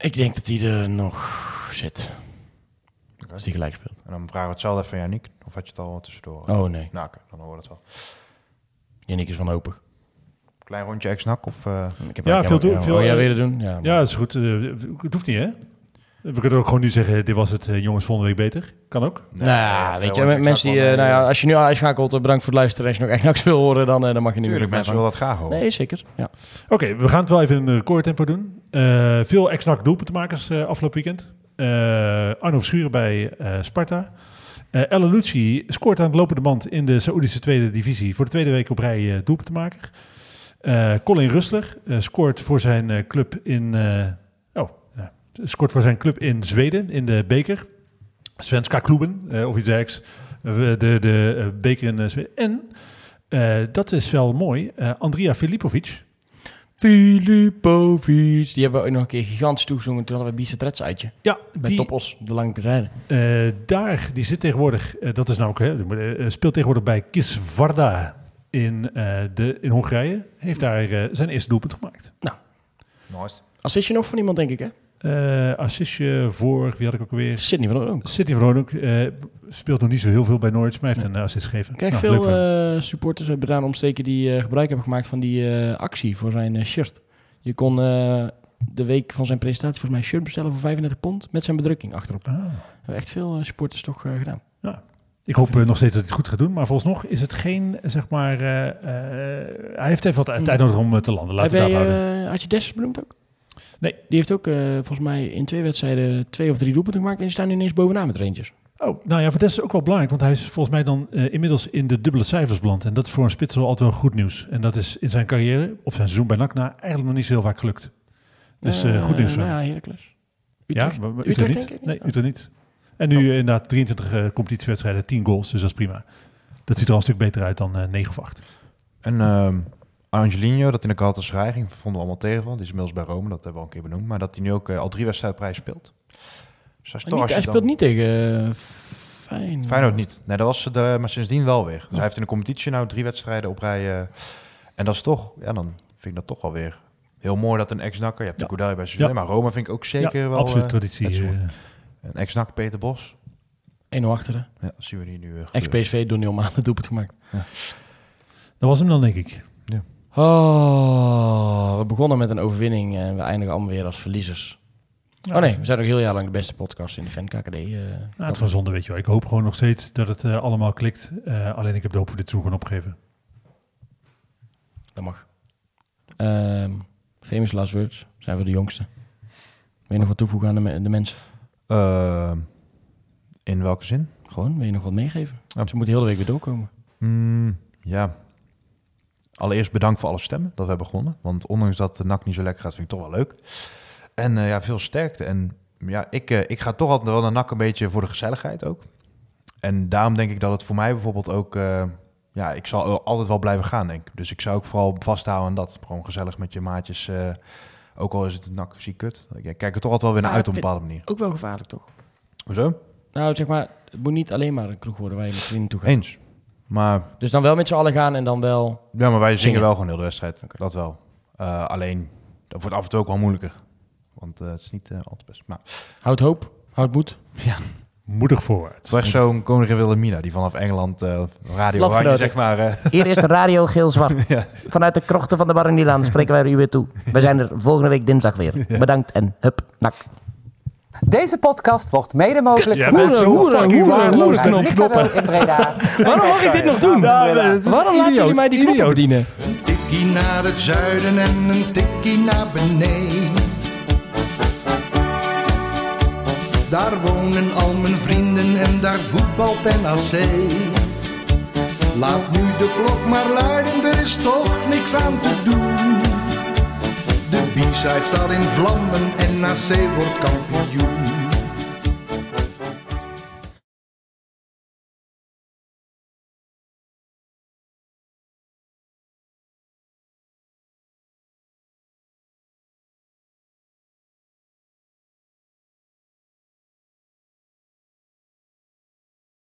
Ik denk dat hij er nog zit. Als hij gelijk speelt. En dan vragen we hetzelfde even aan Yannick. Of had je het al tussendoor? Oh nee, Nou, oké, dan horen we dat wel. Yannick is wanhopig. Klein rondje ex-nak of... eh, Ik heb Ja, eigenlijk veel doen- veel, Oh, jij eh, wil je dat doen? Ja, Ja, dat is goed. Eh, het hoeft niet, hè? We kunnen ook gewoon nu zeggen, dit was het, eh, jongens, volgende week beter. Kan ook. nou ja, weet je, mensen die, eh, nou ja, eh, als je nu uitschakelt, eh, bedankt voor het luisteren. Als je nog echt niks wil horen, dan, dan mag je nu weer Tuurlijk, mensen willen dat graag horen. Nee, zeker. Ja. Oké, we gaan het wel even in een recordtempo doen. Eh, veel ex-NAC doelpuntenmakers eh afgelopen weekend. Eh, Arno Verschuren bij eh, Sparta. Eh El Alouci scoort aan de lopende band in de Saoedische tweede divisie. Voor de tweede week op rij eh doelpuntenmaker. Eh Colin Rustler eh, scoort voor zijn eh, club in... scoort voor zijn club in Zweden in de beker. Svenska Kluben, eh, of iets dergelijks. Eh, de de eh, beker in Zweden. En, eh, dat is wel mooi, eh, Andrija Filipovic... Filipovic. Die hebben we ook nog een keer gigantisch toegezongen. Toen hadden we Bicetret's uitje. Ja, Bij die, Topos, de lange rijden. eh, daar, die zit tegenwoordig, dat is namelijk, hè, eh, speelt tegenwoordig bij Kisvarda in, eh, de, in Hongarije. Heeft daar zijn eerste doelpunt gemaakt. Nice. Assistje nog van iemand, denk ik, hè? Assistje voor, wie had ik ook alweer? Sydney van der ook. Sidney van Roonhoek eh, speelt nog niet zo heel veel bij Norwich, maar heeft een eh, assist gegeven. Kijk, Nou, veel supporters hebben gedaan omsteken die gebruik hebben gemaakt van die actie voor zijn shirt. Je kon de week van zijn presentatie volgens mij shirt bestellen voor 35 pond met zijn bedrukking achterop. Ah. Hebben echt veel supporters toch gedaan. Ik hoop nog steeds dat hij het goed gaat doen, maar vooralsnog is het geen, zeg maar, hij heeft even wat tijd nodig om te landen. Laten we daarop houden. had je Dessers benoemd ook? Nee. Die heeft ook eh, volgens mij in twee wedstrijden twee of drie doelpunten gemaakt en die staan nu ineens bovenaan met Rangers. Oh, nou ja, voor Des is ook wel belangrijk, want hij is volgens mij dan eh, inmiddels in de dubbele cijfers beland. En dat is voor een spits wel altijd wel goed nieuws. En dat is in zijn carrière, op zijn seizoen bij NAC, na eigenlijk nog niet zo heel vaak gelukt. Dus eh, goed nieuws Nou ja, Heracles. Ja, Utrecht. maar, maar Utrecht, Utrecht, denk niet. ik Nee, niet. Utrecht niet. En nu eh, inderdaad 23 eh, competitiewedstrijden, 10 goals. Dus dat is prima. Dat ziet er al een stuk beter uit dan eh 9 of 8. En ehm Angelino, dat in de Galatasaray ging, vonden we allemaal tegen van. Die is inmiddels bij Rome, dat hebben we al een keer benoemd. Maar dat hij nu ook eh, al drie wedstrijdprijs speelt. Dus hij, toch, als dan- speelt niet tegen uh, Feyenoord. Feyenoord niet. Nee, dat was het, eh, maar sindsdien wel weer. Dus hij heeft in de competitie nou drie wedstrijden op rij. eh, en dat is toch, ja, dan vind ik dat toch wel weer heel mooi dat een ex-nakker, je hebt de Ja. Koudai bij Sevilla, Ja. maar Roma vind ik ook zeker ja, wel absoluut eh, traditie. eh. een ex-nak Peter Bos. 1-0 achter de. Ja, dat zien we die nu. eh, Ex-PSV door Neil Maan het doelpunt gemaakt. dat was hem dan, denk ik. Oh, we begonnen met een overwinning en we eindigen allemaal weer als verliezers. Ja, oh nee, we zijn ook heel jaar lang de beste podcast in de Fan KKD. eh, Nou, het is gewoon zonde, weet je wel. Ik hoop gewoon nog steeds dat het eh, allemaal klikt. Eh, alleen ik heb de hoop voor dit seizoen gewoon opgegeven. Dat mag. Ehm, famous last words. Zijn we de jongste. Wil je nog wat toevoegen aan de, me- de mensen? Eh, in welke zin? Gewoon, wil je nog wat meegeven? Ja. Ze moeten heel de week weer doorkomen. Mm, ja. Allereerst bedankt voor alle stemmen dat we hebben gewonnen. Want ondanks dat de NAC niet zo lekker gaat, vind ik het toch wel leuk. En eh, ja, veel sterkte. En ja, ik, eh, ik ga toch altijd wel naar NAC een beetje voor de gezelligheid ook. En daarom denk ik dat het voor mij bijvoorbeeld ook... eh, ja, ik zal al- altijd wel blijven gaan, denk ik. Dus ik zou ook vooral vasthouden aan dat. Gewoon gezellig met je maatjes. ook al is het een NAC ziek kut. Ik kijk er toch altijd wel weer naar Ja, uit op een bepaalde manier. Ook wel gevaarlijk, toch? Hoezo? Nou, zeg maar, het moet niet alleen maar een kroeg worden waar je met vrienden toe gaat. Eens. Maar Dus dan wel met z'n allen gaan en dan wel... Ja, maar wij zingen, Zingen. wel gewoon heel de wedstrijd. Dat wel. Eh, alleen, dat wordt af en toe ook wel moeilijker. Want eh, het is niet eh, altijd best. Maar Houd hoop, houd moed. Moedig voorwaarts. het was echt zo'n koningin Wilhelmina die vanaf Engeland eh radio Oranje, zeg maar. eh, Hier is de radio geel-zwart. Ja. Vanuit de krochten van de Bar in Milaan spreken wij u weer toe. We zijn er volgende week dinsdag weer. Bedankt en hup, nak. Deze podcast wordt mede mogelijk bent gemaakt zo door fucking waardeloos Rij knop- Mikado knoppen. in Breda. Waarom mag ik dit nog doen? Waarom laten jullie mij die knoppen idioot. bedienen? Een tikkie naar het zuiden en een tikkie naar beneden. Daar wonen al mijn vrienden en daar voetbalt NAC. Laat nu de klok maar luiden, er is toch niks aan te doen. De B-side staat in vlammen en NAC wordt kampioen.